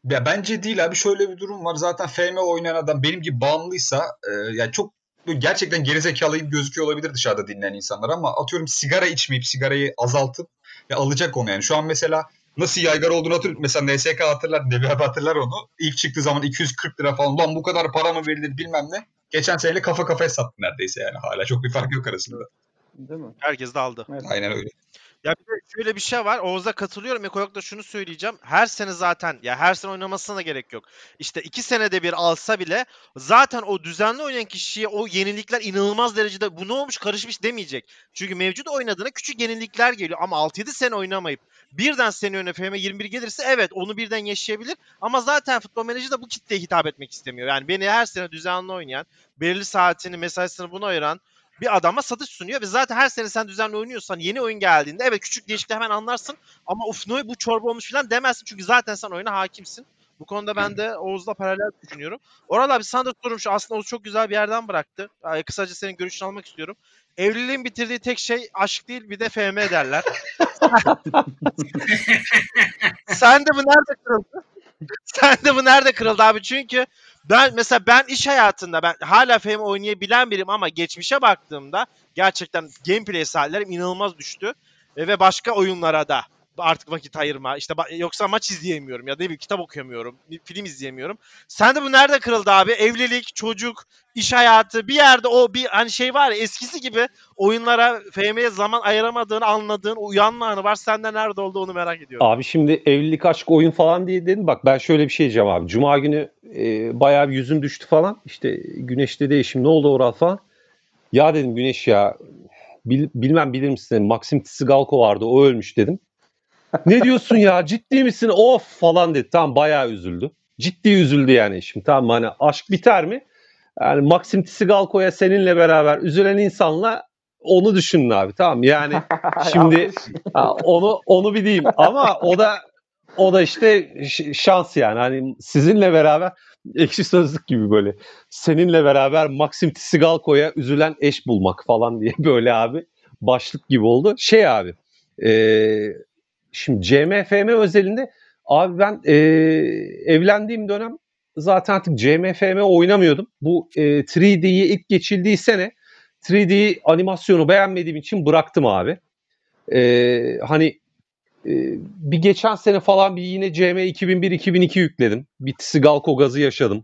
S4: Ya bence değil abi şöyle bir durum var. Zaten FM oynayan adam benim gibi bağımlıysa e, yani çok gerçekten gerizekalı gibi gözüküyor olabilir dışarıda dinleyen insanlar ama atıyorum sigara içmeyip sigarayı azaltıp ya alacak onu yani. Şu an mesela nasıl yaygara olduğunu hatırlıyorum. Mesela NSK hatırlar, Nebi hatırlar onu. İlk çıktığı zaman 240 lira falan. Lan bu kadar para mı verilir bilmem ne. Geçen seneyle kafa kafaya sattı neredeyse yani. Hala çok bir fark yok arasında.
S5: Değil mi?
S1: Herkes de aldı.
S5: Evet.
S4: Aynen öyle.
S1: Ya bir de şöyle bir şey var. Oğuz'a katılıyorum. Ek olarak da şunu söyleyeceğim. Her sene zaten ya her sene oynamasına da gerek yok. İşte iki senede bir alsa bile zaten o düzenli oynayan kişiye o yenilikler inanılmaz derecede bu ne olmuş karışmış demeyecek. Çünkü mevcut oynadığına küçük yenilikler geliyor. Ama 6-7 sene oynamayıp birden sene önüne FM 21 gelirse evet onu birden yaşayabilir. Ama zaten futbol menajeri de bu kitleye hitap etmek istemiyor. Yani beni her sene düzenli oynayan, belirli saatini, mesaisini buna ayıran bir adama satış sunuyor ve zaten her sene sen düzenli oynuyorsan yeni oyun geldiğinde evet küçük değişiklikler hemen anlarsın ama uf ne bu çorba olmuş falan demezsin çünkü zaten sen oyuna hakimsin. Bu konuda ben de Oğuz'la paralel düşünüyorum. Oral abi sana da sorum şu aslında Oğuz çok güzel bir yerden bıraktı. Ay, Kısaca senin görüşünü almak istiyorum. Evliliğin bitirdiği tek şey aşk değil bir de FM derler. Sen de bu nerede kırıldı? Sen de bu nerede kırıldı abi? Çünkü ben mesela ben iş hayatında ben hala FM oynayabilen biriyim ama geçmişe baktığımda gerçekten gameplay saatlerim inanılmaz düştü. Ve başka oyunlara da artık vakit ayırma. İşte yoksa maç izleyemiyorum ya da bileyim kitap okuyamıyorum, bir film izleyemiyorum. Sen de bu nerede kırıldı abi? Evlilik, çocuk, iş hayatı bir yerde o bir hani şey var ya eskisi gibi oyunlara FM'ye zaman ayıramadığını anladığın uyanma anı var. Sende nerede oldu onu merak ediyorum.
S3: Abi şimdi evlilik aşk oyun falan diye dedin. Bak ben şöyle bir şey diyeceğim abi. Cuma günü e, bayağı bir yüzüm düştü falan. İşte güneşte değişim ne oldu Oral falan. Ya dedim Güneş ya bil- bilmem bilir misin Maxim Tsigalko vardı o ölmüş dedim. Ne diyorsun ya ciddi misin of falan dedi. Tamam bayağı üzüldü. ciddi üzüldü yani eşim. Tamam? Hani aşk biter mi? Yani Maxim Tsigalko'ya seninle beraber üzülen insanla onu düşünün abi tamam? Yani şimdi ha, onu onu bir diyeyim ama o da o da işte şans yani hani sizinle beraber ekşi sözlük gibi böyle seninle beraber Maxim Tsigalko'ya üzülen eş bulmak falan diye böyle abi başlık gibi oldu. Şey abi e, şimdi CMFM özelinde abi ben e, evlendiğim dönem zaten artık CMFM oynamıyordum. Bu e, 3D'yi ilk geçildiği sene 3D animasyonu beğenmediğim için bıraktım abi. E, hani e, bir geçen sene falan bir yine CM 2001-2002 yükledim. Bir Sigalko gazı yaşadım.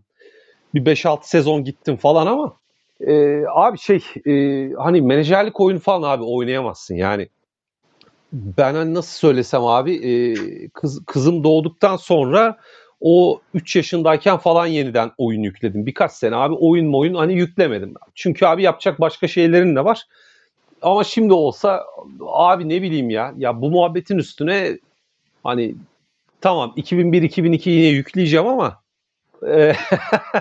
S3: Bir 5-6 sezon gittim falan ama e, abi şey e, hani menajerlik oyunu falan abi oynayamazsın yani. Ben hani nasıl söylesem abi e, kız, kızım doğduktan sonra o 3 yaşındayken falan yeniden oyun yükledim. Birkaç sene abi oyun oyun hani yüklemedim. Çünkü abi yapacak başka şeylerin de var. Ama şimdi olsa abi ne bileyim ya ya bu muhabbetin üstüne hani tamam 2001-2002 yine yükleyeceğim ama e,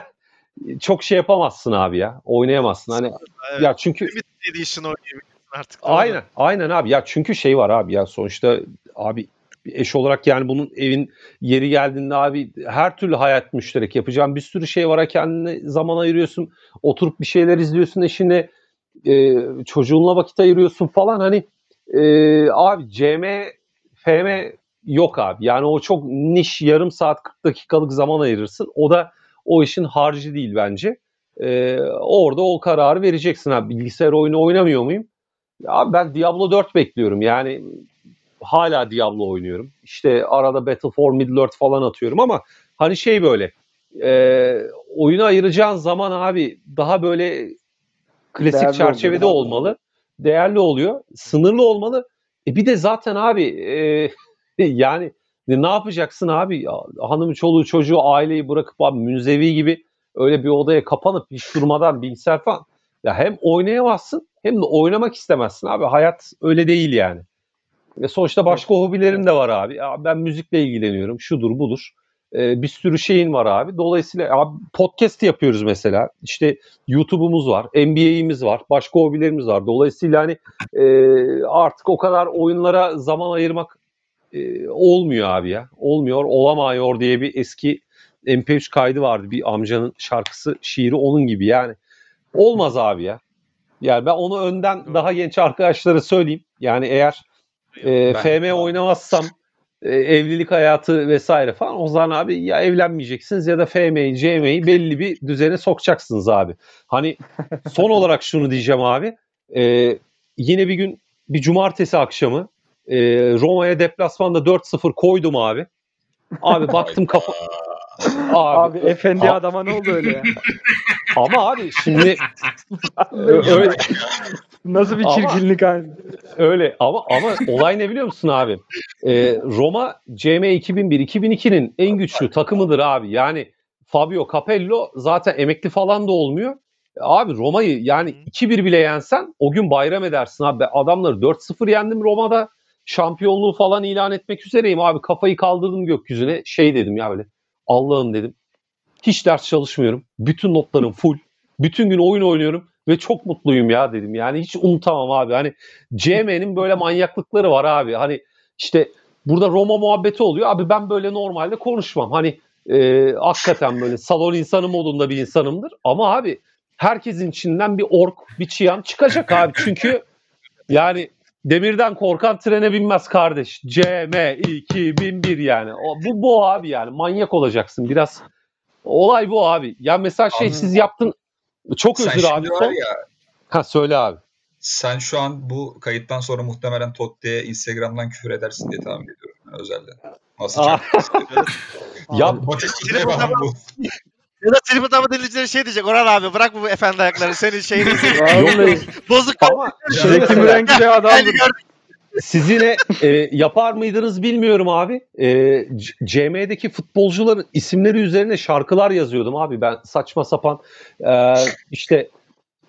S3: çok şey yapamazsın abi ya. Oynayamazsın. Hani
S1: Evet.
S3: ya çünkü
S1: Edition oynayabilirsin artık.
S3: Aynen, aynen abi. Ya çünkü şey var abi ya sonuçta abi eş olarak yani bunun evin yeri geldiğinde abi her türlü hayat müşterek yapacağım bir sürü şey var. Ha kendine zaman ayırıyorsun, oturup bir şeyler izliyorsun eşine, e, çocuğunla vakit ayırıyorsun falan hani e, abi CM, FM yok abi. Yani o çok niş yarım saat 40 dakikalık zaman ayırırsın. O da o işin harcı değil bence. E, orada o kararı vereceksin abi. Bilgisayar oyunu oynamıyor muyum? Ya ben Diablo 4 bekliyorum. Yani hala Diablo oynuyorum. İşte arada Battle for Middle-earth falan atıyorum ama hani şey böyle e, oyuna ayıracağın zaman abi daha böyle klasik
S5: Değerli
S3: çerçevede
S5: oluyor.
S3: olmalı. Değerli oluyor. Sınırlı olmalı. E bir de zaten abi e, yani ne yapacaksın abi? Ya, Hanım, çoluğu, çocuğu, aileyi bırakıp abi münzevi gibi öyle bir odaya kapanıp hiç durmadan bilgisayar falan. Ya hem oynayamazsın hem de oynamak istemezsin abi. Hayat öyle değil yani. Ve sonuçta başka hobilerim de var abi. Ya ben müzikle ilgileniyorum. Şudur budur. Ee, bir sürü şeyin var abi. Dolayısıyla abi podcast yapıyoruz mesela. İşte YouTube'umuz var, NBA'imiz var, başka hobilerimiz var. Dolayısıyla hani e, artık o kadar oyunlara zaman ayırmak e, olmuyor abi ya. Olmuyor, olamıyor diye bir eski MP3 kaydı vardı. Bir amcanın şarkısı, şiiri onun gibi yani. Olmaz abi ya. Yani ben onu önden
S1: Doğru.
S3: daha genç arkadaşlara söyleyeyim. Yani eğer e,
S4: Ben-
S3: FM oynamazsam e, evlilik hayatı vesaire falan o zaman abi ya evlenmeyeceksiniz ya da FM'yi, CM'yi belli bir düzene sokacaksınız abi. Hani son olarak şunu diyeceğim abi. E, yine bir gün bir cumartesi akşamı e, Roma'ya deplasmanda 4-0 koydum abi. Abi baktım kafa...
S5: Abi,
S3: Abi,
S5: efendi
S3: a-
S5: adama ne oldu öyle ya?
S3: ama abi şimdi öyle,
S5: Nasıl bir çirkinlik abi?
S3: Öyle ama ama olay ne biliyor musun abi? Ee, Roma CM 2001-2002'nin en güçlü takımıdır abi. Yani Fabio Capello zaten emekli falan da olmuyor. Abi Roma'yı yani 2-1 bile yensen o gün bayram edersin abi. Adamları 4-0 yendim Roma'da. Şampiyonluğu falan ilan etmek üzereyim abi. Kafayı kaldırdım gökyüzüne. Şey dedim ya böyle. Allah'ım dedim. Hiç ders çalışmıyorum. Bütün notlarım full. Bütün gün oyun oynuyorum ve çok mutluyum ya dedim. Yani hiç unutamam abi. Hani CM'nin böyle manyaklıkları var abi. Hani işte burada Roma muhabbeti oluyor. Abi ben böyle normalde konuşmam. Hani e, hakikaten böyle salon insanı modunda bir insanımdır. Ama abi herkesin içinden bir ork, bir çıyan çıkacak abi. Çünkü yani demirden korkan trene binmez kardeş. CM 2001 yani. O, bu bu abi yani. Manyak olacaksın. Biraz olay bu abi. Ya mesela şey
S4: Anladım.
S3: siz yaptın. Çok
S4: Sen
S3: özür
S4: şimdi
S3: abi. Son-
S4: ya
S3: Ha söyle abi.
S4: sen şu an bu kayıttan sonra muhtemelen Totti'ye Instagram'dan küfür edersin diye tahmin ediyorum özelden. Nasıl
S3: Ya
S1: zaman-
S4: bu.
S1: Ya da Tribut ama dinleyicileri şey diyecek. Orhan abi bırak bu efendi ayakları. Senin şeyini.
S5: Vallahi
S1: Bozuk
S3: ama şöyle
S5: Zeki
S3: mesela-
S5: Müren gibi
S1: Yani
S5: adamdır.
S3: Siz yine e, yapar mıydınız bilmiyorum abi. E, CM'deki futbolcuların isimleri üzerine şarkılar yazıyordum abi. Ben saçma sapan e, işte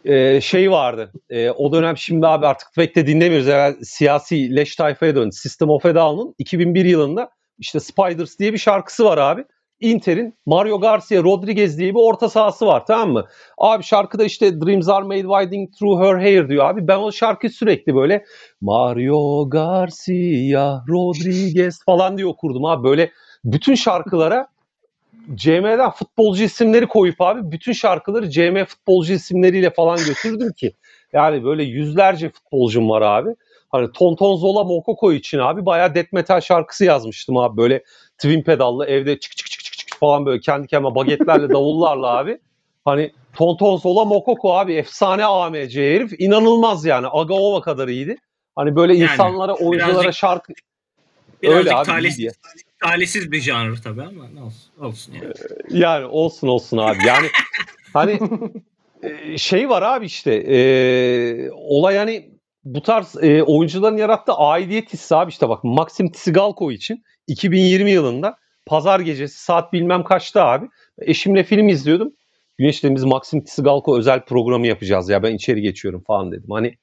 S3: e, şey vardı. E, o dönem şimdi abi artık pek de dinlemiyoruz. Yani siyasi leş tayfaya döndü. System of a Down'un 2001 yılında işte Spiders diye bir şarkısı var abi. Inter'in Mario Garcia Rodriguez diye bir orta sahası var tamam mı? Abi şarkıda işte Dreams are made winding through her hair diyor abi. Ben o şarkıyı sürekli böyle Mario Garcia Rodriguez falan diye okurdum abi. Böyle bütün şarkılara CM'den futbolcu isimleri koyup abi bütün şarkıları CM futbolcu isimleriyle falan götürdüm ki. Yani böyle yüzlerce futbolcum var abi. Hani Tonton Zola Mokoko için abi bayağı death metal şarkısı yazmıştım abi. Böyle twin pedallı evde çık çık çık falan böyle kendi kendime bagetlerle davullarla abi. Hani Tonton Zola Mokoko abi efsane AMC herif inanılmaz yani. Agaova kadar iyiydi. Hani böyle
S2: Yani
S3: insanlara oyunculara
S2: birazcık-
S3: şarkı
S2: Birazcık
S3: Öyle abi,
S2: talihsiz, talihsiz bir janr tabii ama ne olsun, olsun yani.
S3: Yani olsun olsun abi. Yani hani e, şey var abi işte e, olay hani bu tarz e, oyuncuların yarattığı aidiyet hissi abi işte bak Maxim Tsigalko için 2020 yılında pazar gecesi saat bilmem kaçta abi eşimle film izliyordum. Güneş dedim biz Maxim Tsigalko özel programı yapacağız ya ben içeri geçiyorum falan dedim. Hani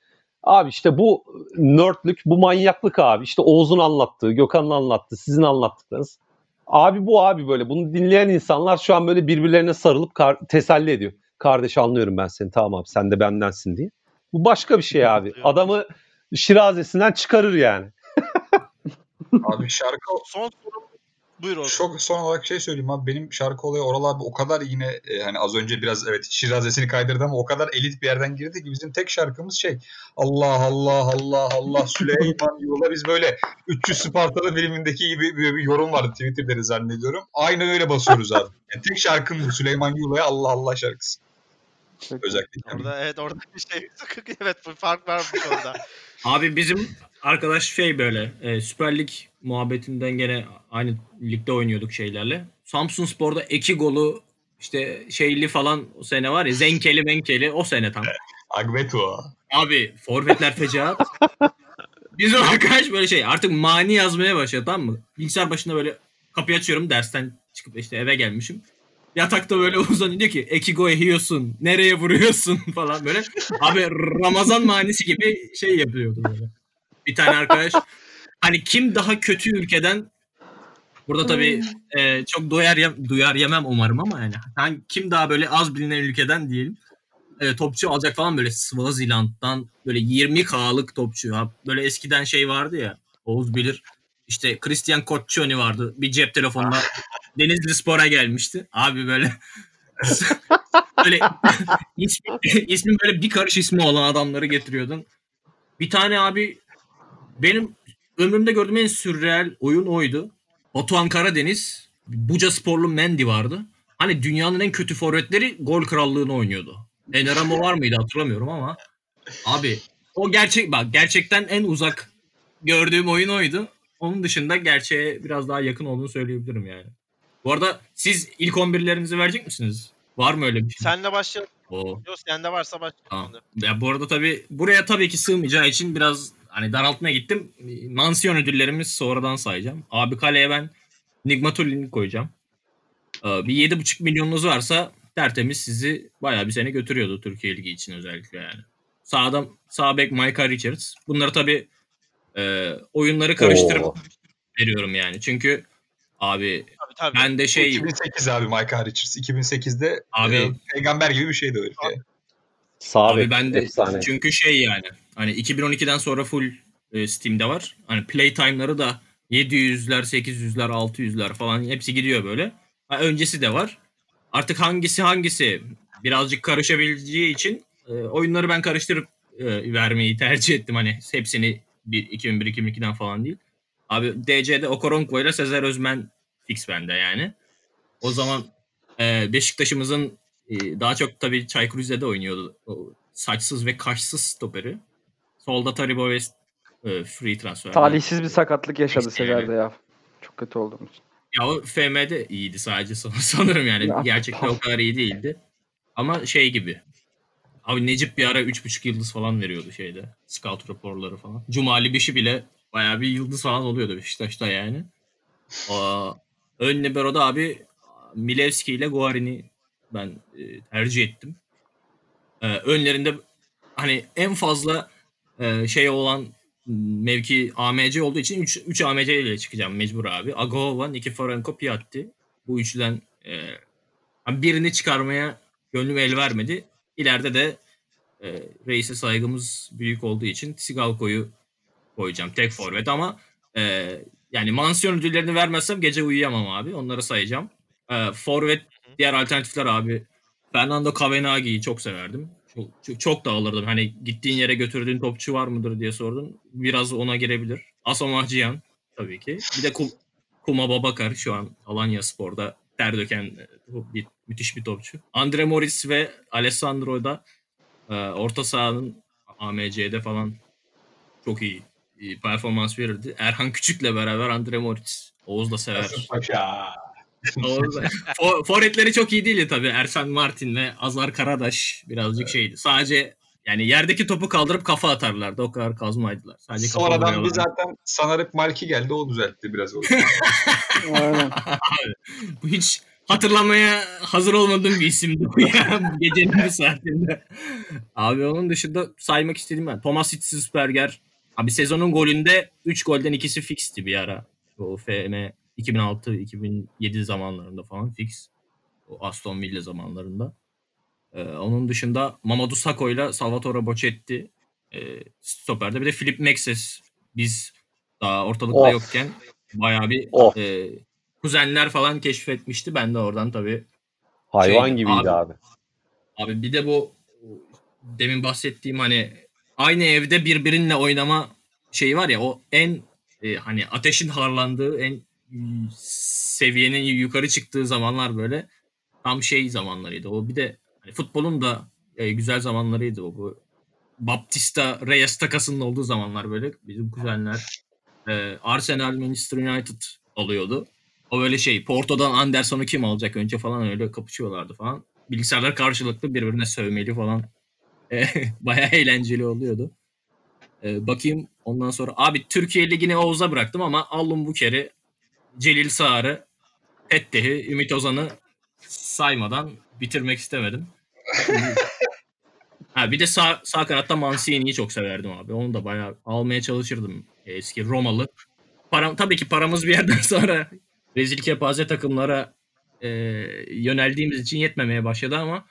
S3: abi işte bu nerdlük bu manyaklık abi işte Oğuz'un anlattığı Gökhan'ın anlattığı sizin anlattıklarınız Abi bu abi böyle. Bunu dinleyen insanlar şu an böyle birbirlerine sarılıp kar- teselli ediyor. Kardeş anlıyorum ben seni tamam abi sen de bendensin diye. Bu başka bir şey abi. Adamı şirazesinden çıkarır yani.
S4: Abi şarkı
S1: Son sorum buyur olsun.
S4: Çok son olarak şey söyleyeyim abi benim şarkı olayı Oral abi o kadar yine e, hani az önce biraz evet şirazesini kaydırdı ama o kadar elit bir yerden girdi ki bizim tek şarkımız şey Allah Allah Allah Allah Süleyman yola biz böyle 300 Spartalı filmindeki gibi bir, bir yorum vardı Twitter'da zannediyorum. Aynen öyle basıyoruz abi. Yani tek şarkım bu Süleyman Yula'ya Allah Allah şarkısı. Özellikle.
S1: Orada evet orada bir şey evet bir fark varmış orada.
S2: Abi bizim arkadaş şey böyle e, Süper Lig muhabbetinden gene aynı ligde oynuyorduk şeylerle. Samsun Spor'da iki golü işte şeyli falan o sene var ya Zenkeli Menkeli o sene tam.
S4: Agbeto.
S2: Abi forvetler fecaat. Bizim arkadaş böyle şey artık mani yazmaya başladı tamam mı? Bilgisayar başında böyle kapıyı açıyorum dersten çıkıp işte eve gelmişim. Yatakta böyle uzanıyor diyor ki Ekigo ehiyorsun nereye vuruyorsun falan böyle. Abi Ramazan manisi gibi şey yapıyordu böyle. Bir tane arkadaş hani kim daha kötü ülkeden burada tabii e, çok duyar, yem- duyar yemem umarım ama yani hani kim daha böyle az bilinen ülkeden diyelim e, topçu alacak falan böyle Swaziland'dan böyle 20K'lık topçu. Ha, böyle eskiden şey vardı ya Oğuz bilir. İşte Christian Coccioni vardı. Bir cep telefonla Denizli Spor'a gelmişti. Abi böyle böyle ismi, ismi böyle bir karış ismi olan adamları getiriyordun. Bir tane abi benim ömrümde gördüğüm en sürreel oyun oydu. Batuhan Karadeniz, Buca Sporlu Mendy vardı. Hani dünyanın en kötü forvetleri gol krallığını oynuyordu. Eneramo var mıydı hatırlamıyorum ama. Abi o gerçek bak gerçekten en uzak gördüğüm oyun oydu. Onun dışında gerçeğe biraz daha yakın olduğunu söyleyebilirim yani. Bu arada siz ilk 11'lerinizi verecek misiniz? Var mı öyle bir şey?
S1: Senle başlayalım.
S2: Oo.
S1: Yok sende varsa
S2: Tamam.
S1: başlayalım.
S2: Ya bu arada tabii buraya tabii ki sığmayacağı için biraz hani daraltmaya gittim. Mansiyon ödüllerimiz sonradan sayacağım. Abi kaleye ben Nigmatulin'i koyacağım. Ee, Bir 7,5 milyonunuz varsa tertemiz sizi bayağı bir sene götürüyordu Türkiye Ligi için özellikle yani. Sağda sağ bek Micah Richards. Bunları tabii e, oyunları karıştırıp
S3: Oo.
S2: veriyorum yani. Çünkü abi
S1: Tabii tabii.
S2: ben de şey
S4: 2008 abi Michael Richards. 2008'de
S2: Abi-
S4: e, peygamber gibi bir şeydi ya.
S3: Sağ
S2: Abi ben de
S3: efsane.
S2: çünkü şey yani hani 2012'den sonra full e, Steam'de var. Hani playtime'ları da 700'ler, 800'ler, 600'ler falan hepsi gidiyor böyle. Ha, öncesi de var. Artık hangisi hangisi birazcık karışabileceği için e, oyunları ben karıştırıp e, vermeyi tercih ettim. Hani hepsini bir 2001-2002'den falan değil. Abi DC'de Okoronkwo ile Sezer Özmen fix bende yani. O zaman e, Beşiktaş'ımızın e, daha çok tabii Çaykur Rize'de oynuyordu. O saçsız ve kaşsız stoperi. Solda Taribo ve e, free transfer.
S5: Talihsiz bir sakatlık yaşadı
S2: İşte
S5: ya. Çok kötü olduğum için.
S2: Ya o FM'de iyiydi sadece san- sanırım yani.
S5: Ya,
S2: Gerçekten o kadar iyi değildi. Ama şey gibi. Abi Necip bir ara 3.5 yıldız falan veriyordu şeyde. Scout raporları falan. Cumali Bişi bile bayağı bir yıldız falan oluyordu Beşiktaş'ta yani. Aa, ön libero'da abi Milevski ile Guarini ben e, tercih ettim. Ee, önlerinde hani en fazla e, şey olan mevki AMC olduğu için 3 3 AMC ile çıkacağım mecbur abi. Agova, Nikiforenko, Piatti. bu üçlüden e, birini çıkarmaya gönlüm el vermedi. İleride de e, reise saygımız büyük olduğu için Sigalko'yu koyacağım tek forvet ama e, yani mansiyon ödüllerini vermezsem gece uyuyamam abi. Onları sayacağım. E, forvet diğer alternatifler abi. Fernando Cavenagi'yi çok severdim. Çok, çok, çok da alırdım. Hani gittiğin yere götürdüğün topçu var mıdır diye sordun. Biraz ona girebilir. Asamoah Cihan tabii ki. Bir de Kum, Kuma Babakar şu an Alanya Spor'da ter döken e, bir, müthiş bir topçu. Andre Moris ve Alessandro da e, orta sahanın AMC'de falan çok iyi performans verirdi. Erhan Küçük'le beraber Andre Moritz. Oğuz da sever.
S4: Paşa.
S2: Oğuz da- forvetleri çok iyi değildi tabii. Ersen Martin'le Azar Karadaş birazcık şeydi. Sadece yani yerdeki topu kaldırıp kafa atarlardı. O kadar kazmaydılar. Sadece kafa
S4: Sonradan bir zaten Sanarıp Malki geldi o düzeltti biraz o.
S5: Aynen.
S2: Bu hiç hatırlamaya hazır olmadığım bir isimdi bu ya gecenin bir saatinde. Abi onun dışında saymak istedim ben. Thomas Hitzelsberger. Abi sezonun golünde 3 golden ikisi fixti bir ara. O FM 2006-2007 zamanlarında falan fix. O Aston Villa zamanlarında. Ee, onun dışında Mamadou Sakho ile Salvatore Bocetti e, stoperde. Bir de Philip Maxes. Biz daha ortalıkta
S3: Of.
S2: yokken bayağı bir
S3: Of.
S2: e, kuzenler falan keşfetmişti. Ben de oradan tabii
S3: Hayvan
S2: Şey,
S3: gibiydi
S2: abi-
S3: abi.
S2: Abi bir de bu demin bahsettiğim hani aynı evde birbirinle oynama şeyi var ya o en e, hani ateşin harlandığı en seviyenin yukarı çıktığı zamanlar böyle tam şey zamanlarıydı. O bir de hani futbolun da e, güzel zamanlarıydı o bu. Baptista Reyes takasının olduğu zamanlar böyle bizim kuzenler e, Arsenal Manchester United alıyordu. O böyle şey Porto'dan Anderson'u kim alacak önce falan öyle kapışıyorlardı falan. Bilgisayarlar karşılıklı birbirine sövmeli falan. E, bayağı eğlenceli oluyordu. E, bakayım ondan sonra abi Türkiye Ligi'ni Oğuz'a bıraktım ama Allum Buker'i, Celil Sağar'ı, Tetteh'i, Ümit Ozan'ı saymadan bitirmek istemedim. ha, bir de sağ, sağ kanatta Mancini'yi çok severdim abi. Onu da bayağı almaya çalışırdım. Eski Romalı. Param, tabii ki paramız bir yerden sonra rezil kepaze takımlara e, yöneldiğimiz için yetmemeye başladı ama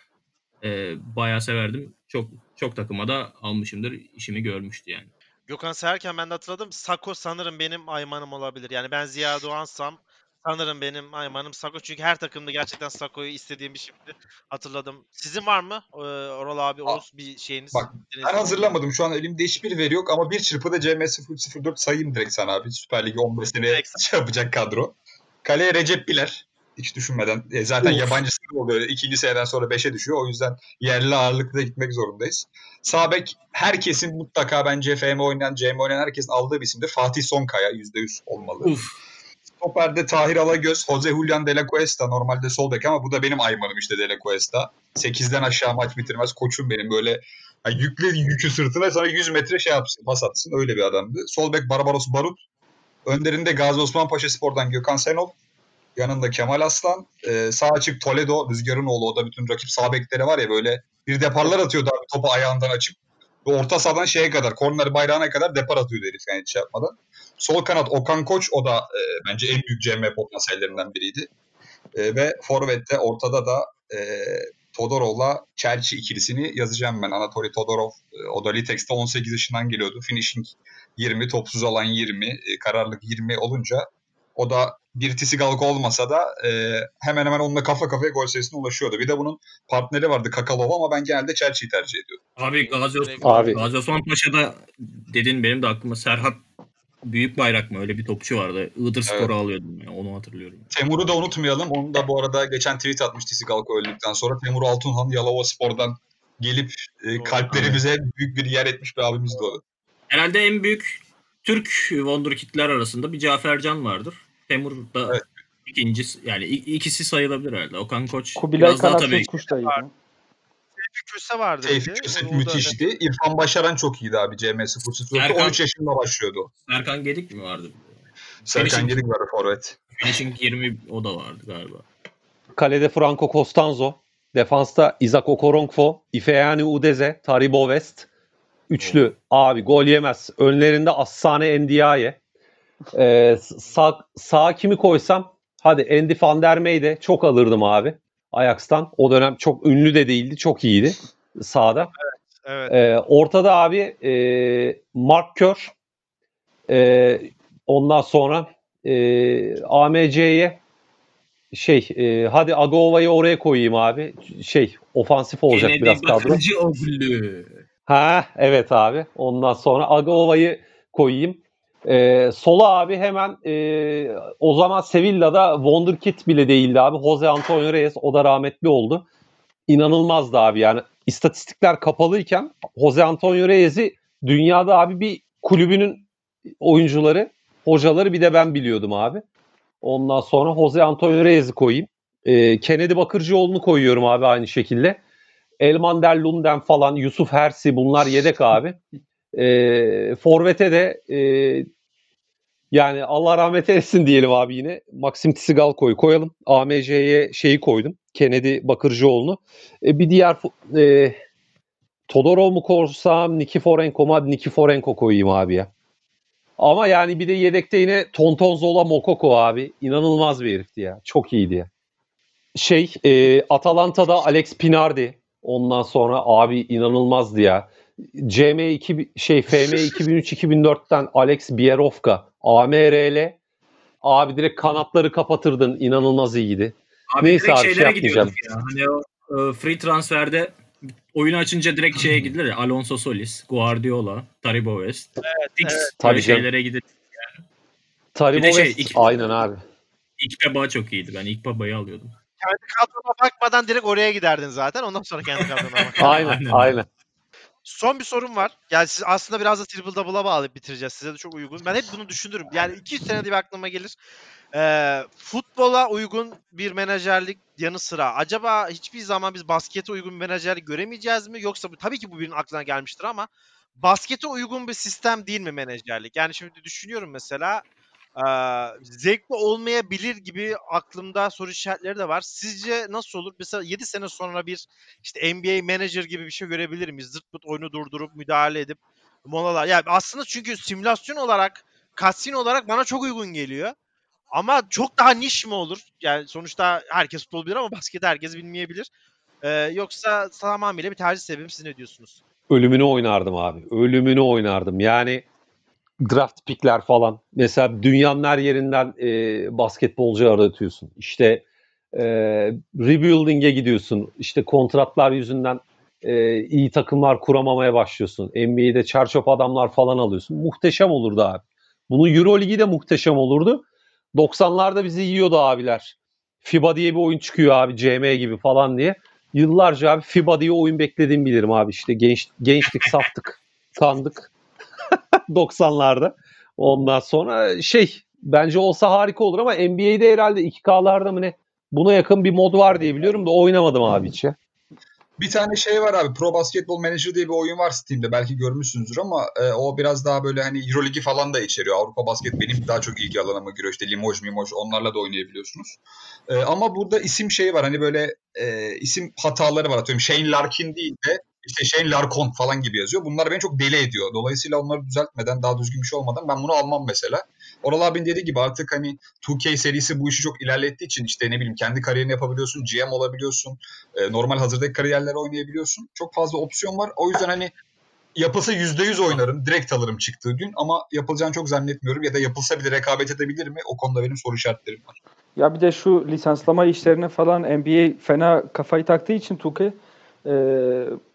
S2: e, bayağı severdim. Çok çok takıma da almışımdır. işimi görmüştü yani.
S1: Gökhan sayarken ben de hatırladım. Sako sanırım benim aymanım olabilir. Yani ben Ziya Doğansam sanırım benim aymanım Sako. Çünkü her takımda gerçekten Sako'yu istediğim bir şeydi. Hatırladım. Sizin var mı? Ee, Oral abi, Oğuz bir şeyiniz.
S4: bak, Ben hazırlamadım. Şu an elimde hiçbir veri yok ama bir çırpıda CM004 sayayım direkt sana abi. Süper Lig'i 15 sene şey yapacak kadro. Kaleye Recep Biler. Hiç düşünmeden. E, zaten
S3: Uf.
S4: yabancısı da oluyor. İkinci seneden sonra 5'e düşüyor. O yüzden yerli ağırlıkla gitmek zorundayız. Sağ bek herkesin mutlaka bence FM oynayan, CM oynayan herkesin aldığı bir isimdir. Fatih Sonkaya %100 olmalı.
S2: Uf.
S4: Stoper'de Tahir Alagöz, Jose Julian de la Cuesta normalde sol bek ama bu da benim aymanım işte de la Cuesta. 8'den aşağı maç bitirmez. Koçum benim böyle yani yükle yükü sırtına sana 100 metre şey yapsın, pas atsın. Öyle bir adamdı. Sol bek Barbaros Barut. Önderinde Gazi Osman Paşa Spor'dan Gökhan Senol. Yanında Kemal Aslan. Ee, sağ açık Toledo, Rüzgar'ın oğlu. O da bütün rakip sağ bekleri var ya böyle bir deparlar atıyordu abi topu ayağından açıp. Ve orta sahadan şeye kadar, korner bayrağına kadar depar atıyordu herif yani hiç şey yapmadan. Sol kanat Okan Koç o da e, bence en büyük CM potansiyellerinden biriydi. E, ve Forvet'te ortada da e, Todorov'la Chelsea ikilisini yazacağım ben. Anatoly Todorov e, o da Litex'te 18 yaşından geliyordu. Finishing 20, topsuz alan 20, e, kararlılık 20 olunca o da bir Tisigalko olmasa da e, hemen hemen onunla kafa kafaya gol sayısına ulaşıyordu. Bir de bunun partneri vardı Kakalov ama ben genelde Chelsea'yi tercih ediyordum.
S2: Abi Gazi
S3: Abi
S2: Gazi Osman Paşa'da dedin benim de aklıma Serhat Büyük Bayrak mı öyle bir topçu vardı. Iğdır Spor'u
S4: Evet.
S2: alıyordum ya, onu hatırlıyorum.
S4: Temur'u da unutmayalım. Onu da bu arada geçen tweet atmış Tisigalko öldükten sonra. Temur Altunhan Yalova Spor'dan gelip e, kalplerimize büyük bir yer etmiş bir abimizdi o.
S2: Herhalde en büyük Türk Wonderkid'ler arasında bir Cafercan vardır. Temur da
S4: Evet.
S2: ikincisi yani ikisi sayılabilir herhalde. Okan Koç
S5: Kubilay
S2: biraz daha tabii
S5: kuştaydı.
S1: Tevfik Köse vardı.
S4: Tevfik. Köse
S1: O da-
S4: müthişti. İrfan Başaran çok iyiydi abi CM004.
S2: Erkan-
S4: 13 yaşında başlıyordu.
S2: Serkan Gedik mi vardı?
S4: Serkan
S2: Finishing-
S4: Gedik vardı forvet.
S2: Finishing 20 o da vardı galiba.
S3: kalede Franco Costanzo. Defansta Isaac Okoronkwo, Ifeani Udeze, Taribo West. Üçlü. Abi gol yemez. Önlerinde Assane Endiaye. Ee, sağ, sağa kimi koysam Hadi Andy van der Mey'de çok alırdım abi. Ajax'tan. O dönem çok ünlü de değildi. Çok iyiydi sahada.
S1: Evet.
S3: Ee, ortada abi e, Mark Kör. E, ondan sonra e, AMC'ye şey e, hadi Agova'yı oraya koyayım abi. Şey ofansif olacak
S2: Kennedy
S3: biraz kadro.
S2: Bakırcı Oglu.
S3: Ha evet abi. Ondan sonra Agova'yı koyayım. Ee, sola abi hemen e, o zaman Sevilla'da Wonderkid bile değildi abi. Jose Antonio Reyes o da rahmetli oldu. İnanılmazdı abi yani. istatistikler kapalıyken Jose Antonio Reyes'i dünyada abi bir kulübünün oyuncuları, hocaları bir de ben biliyordum abi. Ondan sonra Jose Antonio Reyes'i koyayım. Ee, Kennedy Bakırcıoğlu'nu koyuyorum abi aynı şekilde. Elmander Lunden falan, Yusuf Hersi bunlar yedek abi. E, Forvet'e de e, yani Allah rahmet eylesin diyelim abi yine. Maxim Tsigalko'yu koyalım. AMC'ye şeyi koydum. Kennedy Bakırcıoğlu'nu. E, bir diğer e, Todorov mu korsam, Nikiforenko mu? Hadi Nikiforenko koyayım abi ya. Ama yani bir de yedekte yine Tonton Zola Mokoko abi. İnanılmaz bir herifti ya. Çok iyiydi ya. Şey e, Atalanta'da Alex Pinardi. Ondan sonra abi inanılmazdı ya. CM 2 şey FM 2003-2004'ten Alex Bierovka, AMRL abi direkt kanatları kapatırdın. İnanılmaz iyiydi.
S2: Abi
S3: Neyse
S2: direkt
S3: abi, şey
S2: şeylere
S3: yapmayacağım.
S2: gidiyorduk ya. Hani o e, free transferde oyunu açınca direkt şeye gidilir ya. Alonso Solis, Guardiola, Taribo West. Evet, Fix
S1: evet.
S3: Tabii
S2: şeylere gidilir.
S3: Taribo
S2: Bir de şey,
S3: West,
S2: iki-
S3: aynen abi.
S2: İlk baba çok iyiydi. Ben ilk babayı alıyordum.
S1: Kendi kadrona bakmadan direkt oraya giderdin zaten. Ondan sonra kendi kadrona bak.
S3: Aynen,
S2: Aynen.
S1: Son bir sorum var. Yani siz aslında biraz da triple double'a bağlayıp bitireceğiz. Size de çok uygun. Ben hep bunu düşünürüm. Yani 200 senede bir aklıma gelir. Ee, futbola uygun bir menajerlik yanı sıra acaba hiçbir zaman biz baskete uygun bir menajerlik göremeyeceğiz mi? Yoksa bu tabii ki bu birinin aklına gelmiştir ama baskete uygun bir sistem değil mi menajerlik? Yani şimdi düşünüyorum mesela eee, zevkli olmayabilir gibi aklımda soru işaretleri de var. Sizce nasıl olur? Mesela 7 sene sonra bir işte NBA manager gibi bir şey görebilir miyiz? Zırt pırt oyunu durdurup müdahale edip molalar. Yani aslında çünkü simülasyon olarak, cutscene olarak bana çok uygun geliyor. Ama çok daha niş mi olur? Yani sonuçta herkes futbol bilir ama basket herkes bilmeyebilir. Ee, yoksa tamamıyla bir tercih sebebi siz ne diyorsunuz?
S3: Ölümünü oynardım abi. Ölümünü oynardım. Yani draft pickler falan. Mesela dünyanın her yerinden e, basketbolcu aratıyorsun. İşte e, rebuilding'e gidiyorsun. İşte kontratlar yüzünden e, iyi takımlar kuramamaya başlıyorsun. NBA'de çarçöp adamlar falan alıyorsun. Muhteşem olurdu abi. Bunun Euroligi de muhteşem olurdu. 90'larda bizi yiyordu abiler. FIBA diye bir oyun çıkıyor abi CM gibi falan diye. Yıllarca abi FIBA diye oyun beklediğimi bilirim abi. İşte genç, gençlik, saftık, kandık. 90'larda. Ondan sonra şey bence olsa harika olur ama NBA'de herhalde 2K'larda mı ne buna yakın bir mod var diye biliyorum da oynamadım abi hiç.
S4: Bir tane şey var abi. Pro Basketball Manager diye bir oyun var Steam'de. Belki görmüşsünüzdür ama e, o biraz daha böyle hani Euroligi falan da içeriyor. Avrupa Basket benim daha çok ilgi alanıma giriyor. İşte Limoges, Mimoges onlarla da oynayabiliyorsunuz. E, ama burada isim şeyi var. Hani böyle e, isim hataları var. Atıyorum Shane Larkin değil de işte Shane Larkon falan gibi yazıyor. Bunlar beni çok deli ediyor. Dolayısıyla onları düzeltmeden, daha düzgün bir şey olmadan ben bunu almam mesela. Oral abinin dediği gibi artık hani 2K serisi bu işi çok ilerlettiği için işte ne bileyim kendi kariyerini yapabiliyorsun, GM olabiliyorsun, e, normal hazırdaki kariyerlere oynayabiliyorsun. Çok fazla opsiyon var. O yüzden hani yapılsa %100 oynarım, direkt alırım çıktığı gün ama yapılacağını çok zannetmiyorum ya da yapılsa bile rekabet edebilir mi? O konuda benim soru işaretlerim var.
S5: Ya bir de şu lisanslama işlerine falan NBA fena kafayı taktığı için Tuke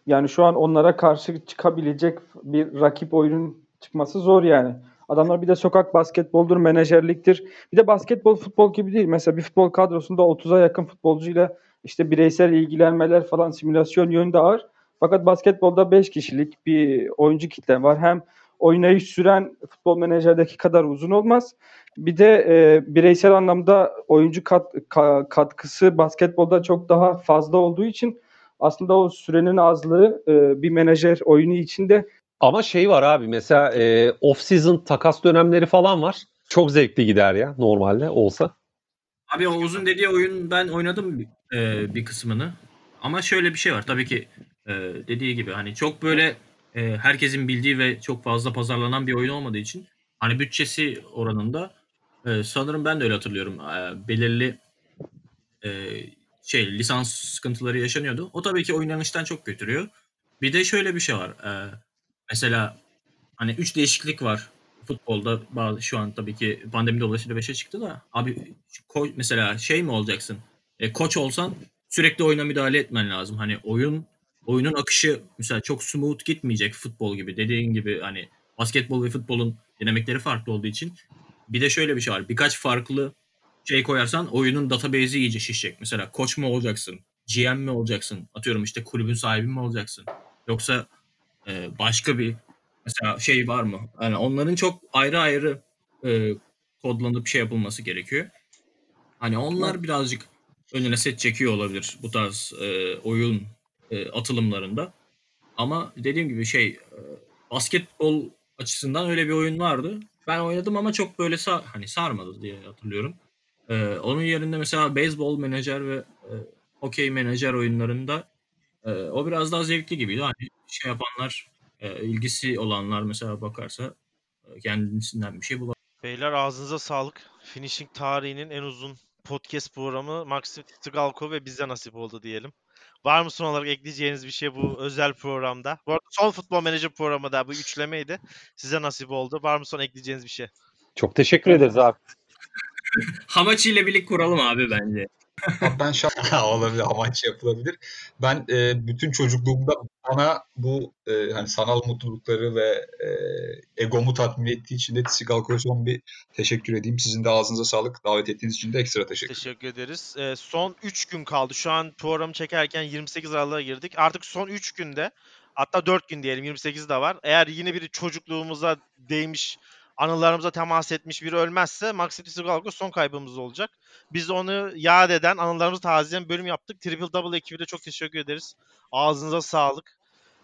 S5: yani şu an onlara karşı çıkabilecek bir rakip oyunun çıkması zor yani. Adamlar bir de sokak basketboldur, menajerliktir. Bir de basketbol futbol gibi değil. Mesela bir futbol kadrosunda 30'a yakın futbolcuyla işte bireysel ilgilenmeler falan simülasyon yönünde ağır. Fakat basketbolda 5 kişilik bir oyuncu kitle var. Hem oynayış süren futbol menajerdeki kadar uzun olmaz. Bir de e, bireysel anlamda oyuncu kat, ka- katkısı basketbolda çok daha fazla olduğu için aslında o sürenin azlığı e, bir menajer oyunu içinde
S3: Ama şey var abi mesela e, off season takas dönemleri falan var. Çok zevkli gider ya normalde olsa.
S2: Abi o uzun dediği oyun ben oynadım e, bir kısmını. Ama şöyle bir şey var. Tabii ki e, dediği gibi hani çok böyle e, herkesin bildiği ve çok fazla pazarlanan bir oyun olmadığı için hani bütçesi oranında Ee, sanırım ben de öyle hatırlıyorum. Ee, belirli e, şey lisans sıkıntıları yaşanıyordu. O tabii ki oynanıştan çok götürüyor. Bir de şöyle bir şey var. Ee, mesela hani üç değişiklik var futbolda. Bazı şu an tabii ki pandemi dolayısıyla 5'e çıktı da abi ko- mesela şey mi olacaksın? E, koç olsan sürekli oyuna müdahale etmen lazım. Hani oyun oyunun akışı mesela çok smooth gitmeyecek futbol gibi. Dediğin gibi hani basketbol ve futbolun dinamikleri farklı olduğu için bir de şöyle bir şey var. Birkaç farklı şey koyarsan oyunun database'i iyice şişecek. Mesela koç mu olacaksın? GM mi olacaksın? Atıyorum işte kulübün sahibi mi olacaksın? Yoksa e, başka bir mesela şey var mı? Yani onların çok ayrı ayrı e, kodlanıp şey yapılması gerekiyor. Hani onlar birazcık önüne set çekiyor olabilir bu tarz e, oyun e, atılımlarında. Ama dediğim gibi şey e, basketbol açısından öyle bir oyun vardı. Ben oynadım ama çok böyle sar, hani sarmadı diye hatırlıyorum. Ee, onun yerinde mesela beyzbol menajer ve e, hokey menajer oyunlarında e, o biraz daha zevkli gibiydi. Hani şey yapanlar, e, ilgisi olanlar mesela bakarsa e, kendisinden bir şey bulabilir.
S1: Beyler ağzınıza sağlık. Finishing tarihinin en uzun podcast programı Maxim Tsigalko ve bize nasip oldu diyelim. Var mı son olarak ekleyeceğiniz bir şey bu özel programda? Bu arada son futbol menajer programı da bu üçlemeydi. Size nasip oldu. Var mı son ekleyeceğiniz bir şey?
S3: Çok teşekkür ederiz abi.
S2: Hamachi ile birlik kuralım abi bence.
S4: Ben şah olabilir, amaç yapılabilir. Ben e, bütün çocukluğumda bana bu e, hani sanal mutlulukları ve e, egomu tatmin ettiği için de Sigalko'ya son bir teşekkür edeyim. Sizin de ağzınıza sağlık. Davet ettiğiniz için de ekstra teşekkür
S1: Teşekkür ederiz. Ee, son 3 gün kaldı. Şu an programı çekerken 28 Aralık'a girdik. Artık son 3 günde hatta 4 gün diyelim 28 de var. Eğer yine biri çocukluğumuza değmiş, anılarımıza temas etmiş biri ölmezse Maxim Tsigalko son kaybımız olacak. Biz onu yad eden, anılarımızı tazeleyen bölüm yaptık. Triple Double ekibine çok teşekkür ederiz. Ağzınıza sağlık.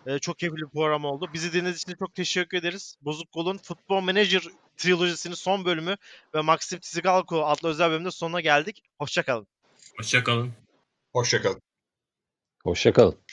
S1: Ee, çok keyifli bir program oldu. Bizi dinlediğiniz için çok teşekkür ederiz. Bozuk Kol'un Football Manager trilojisinin son bölümü ve Maxim Tsigalko adlı özel bölümünde sonuna geldik. Hoşçakalın.
S2: Hoşçakalın.
S4: Hoşçakalın.
S3: Hoşçakalın.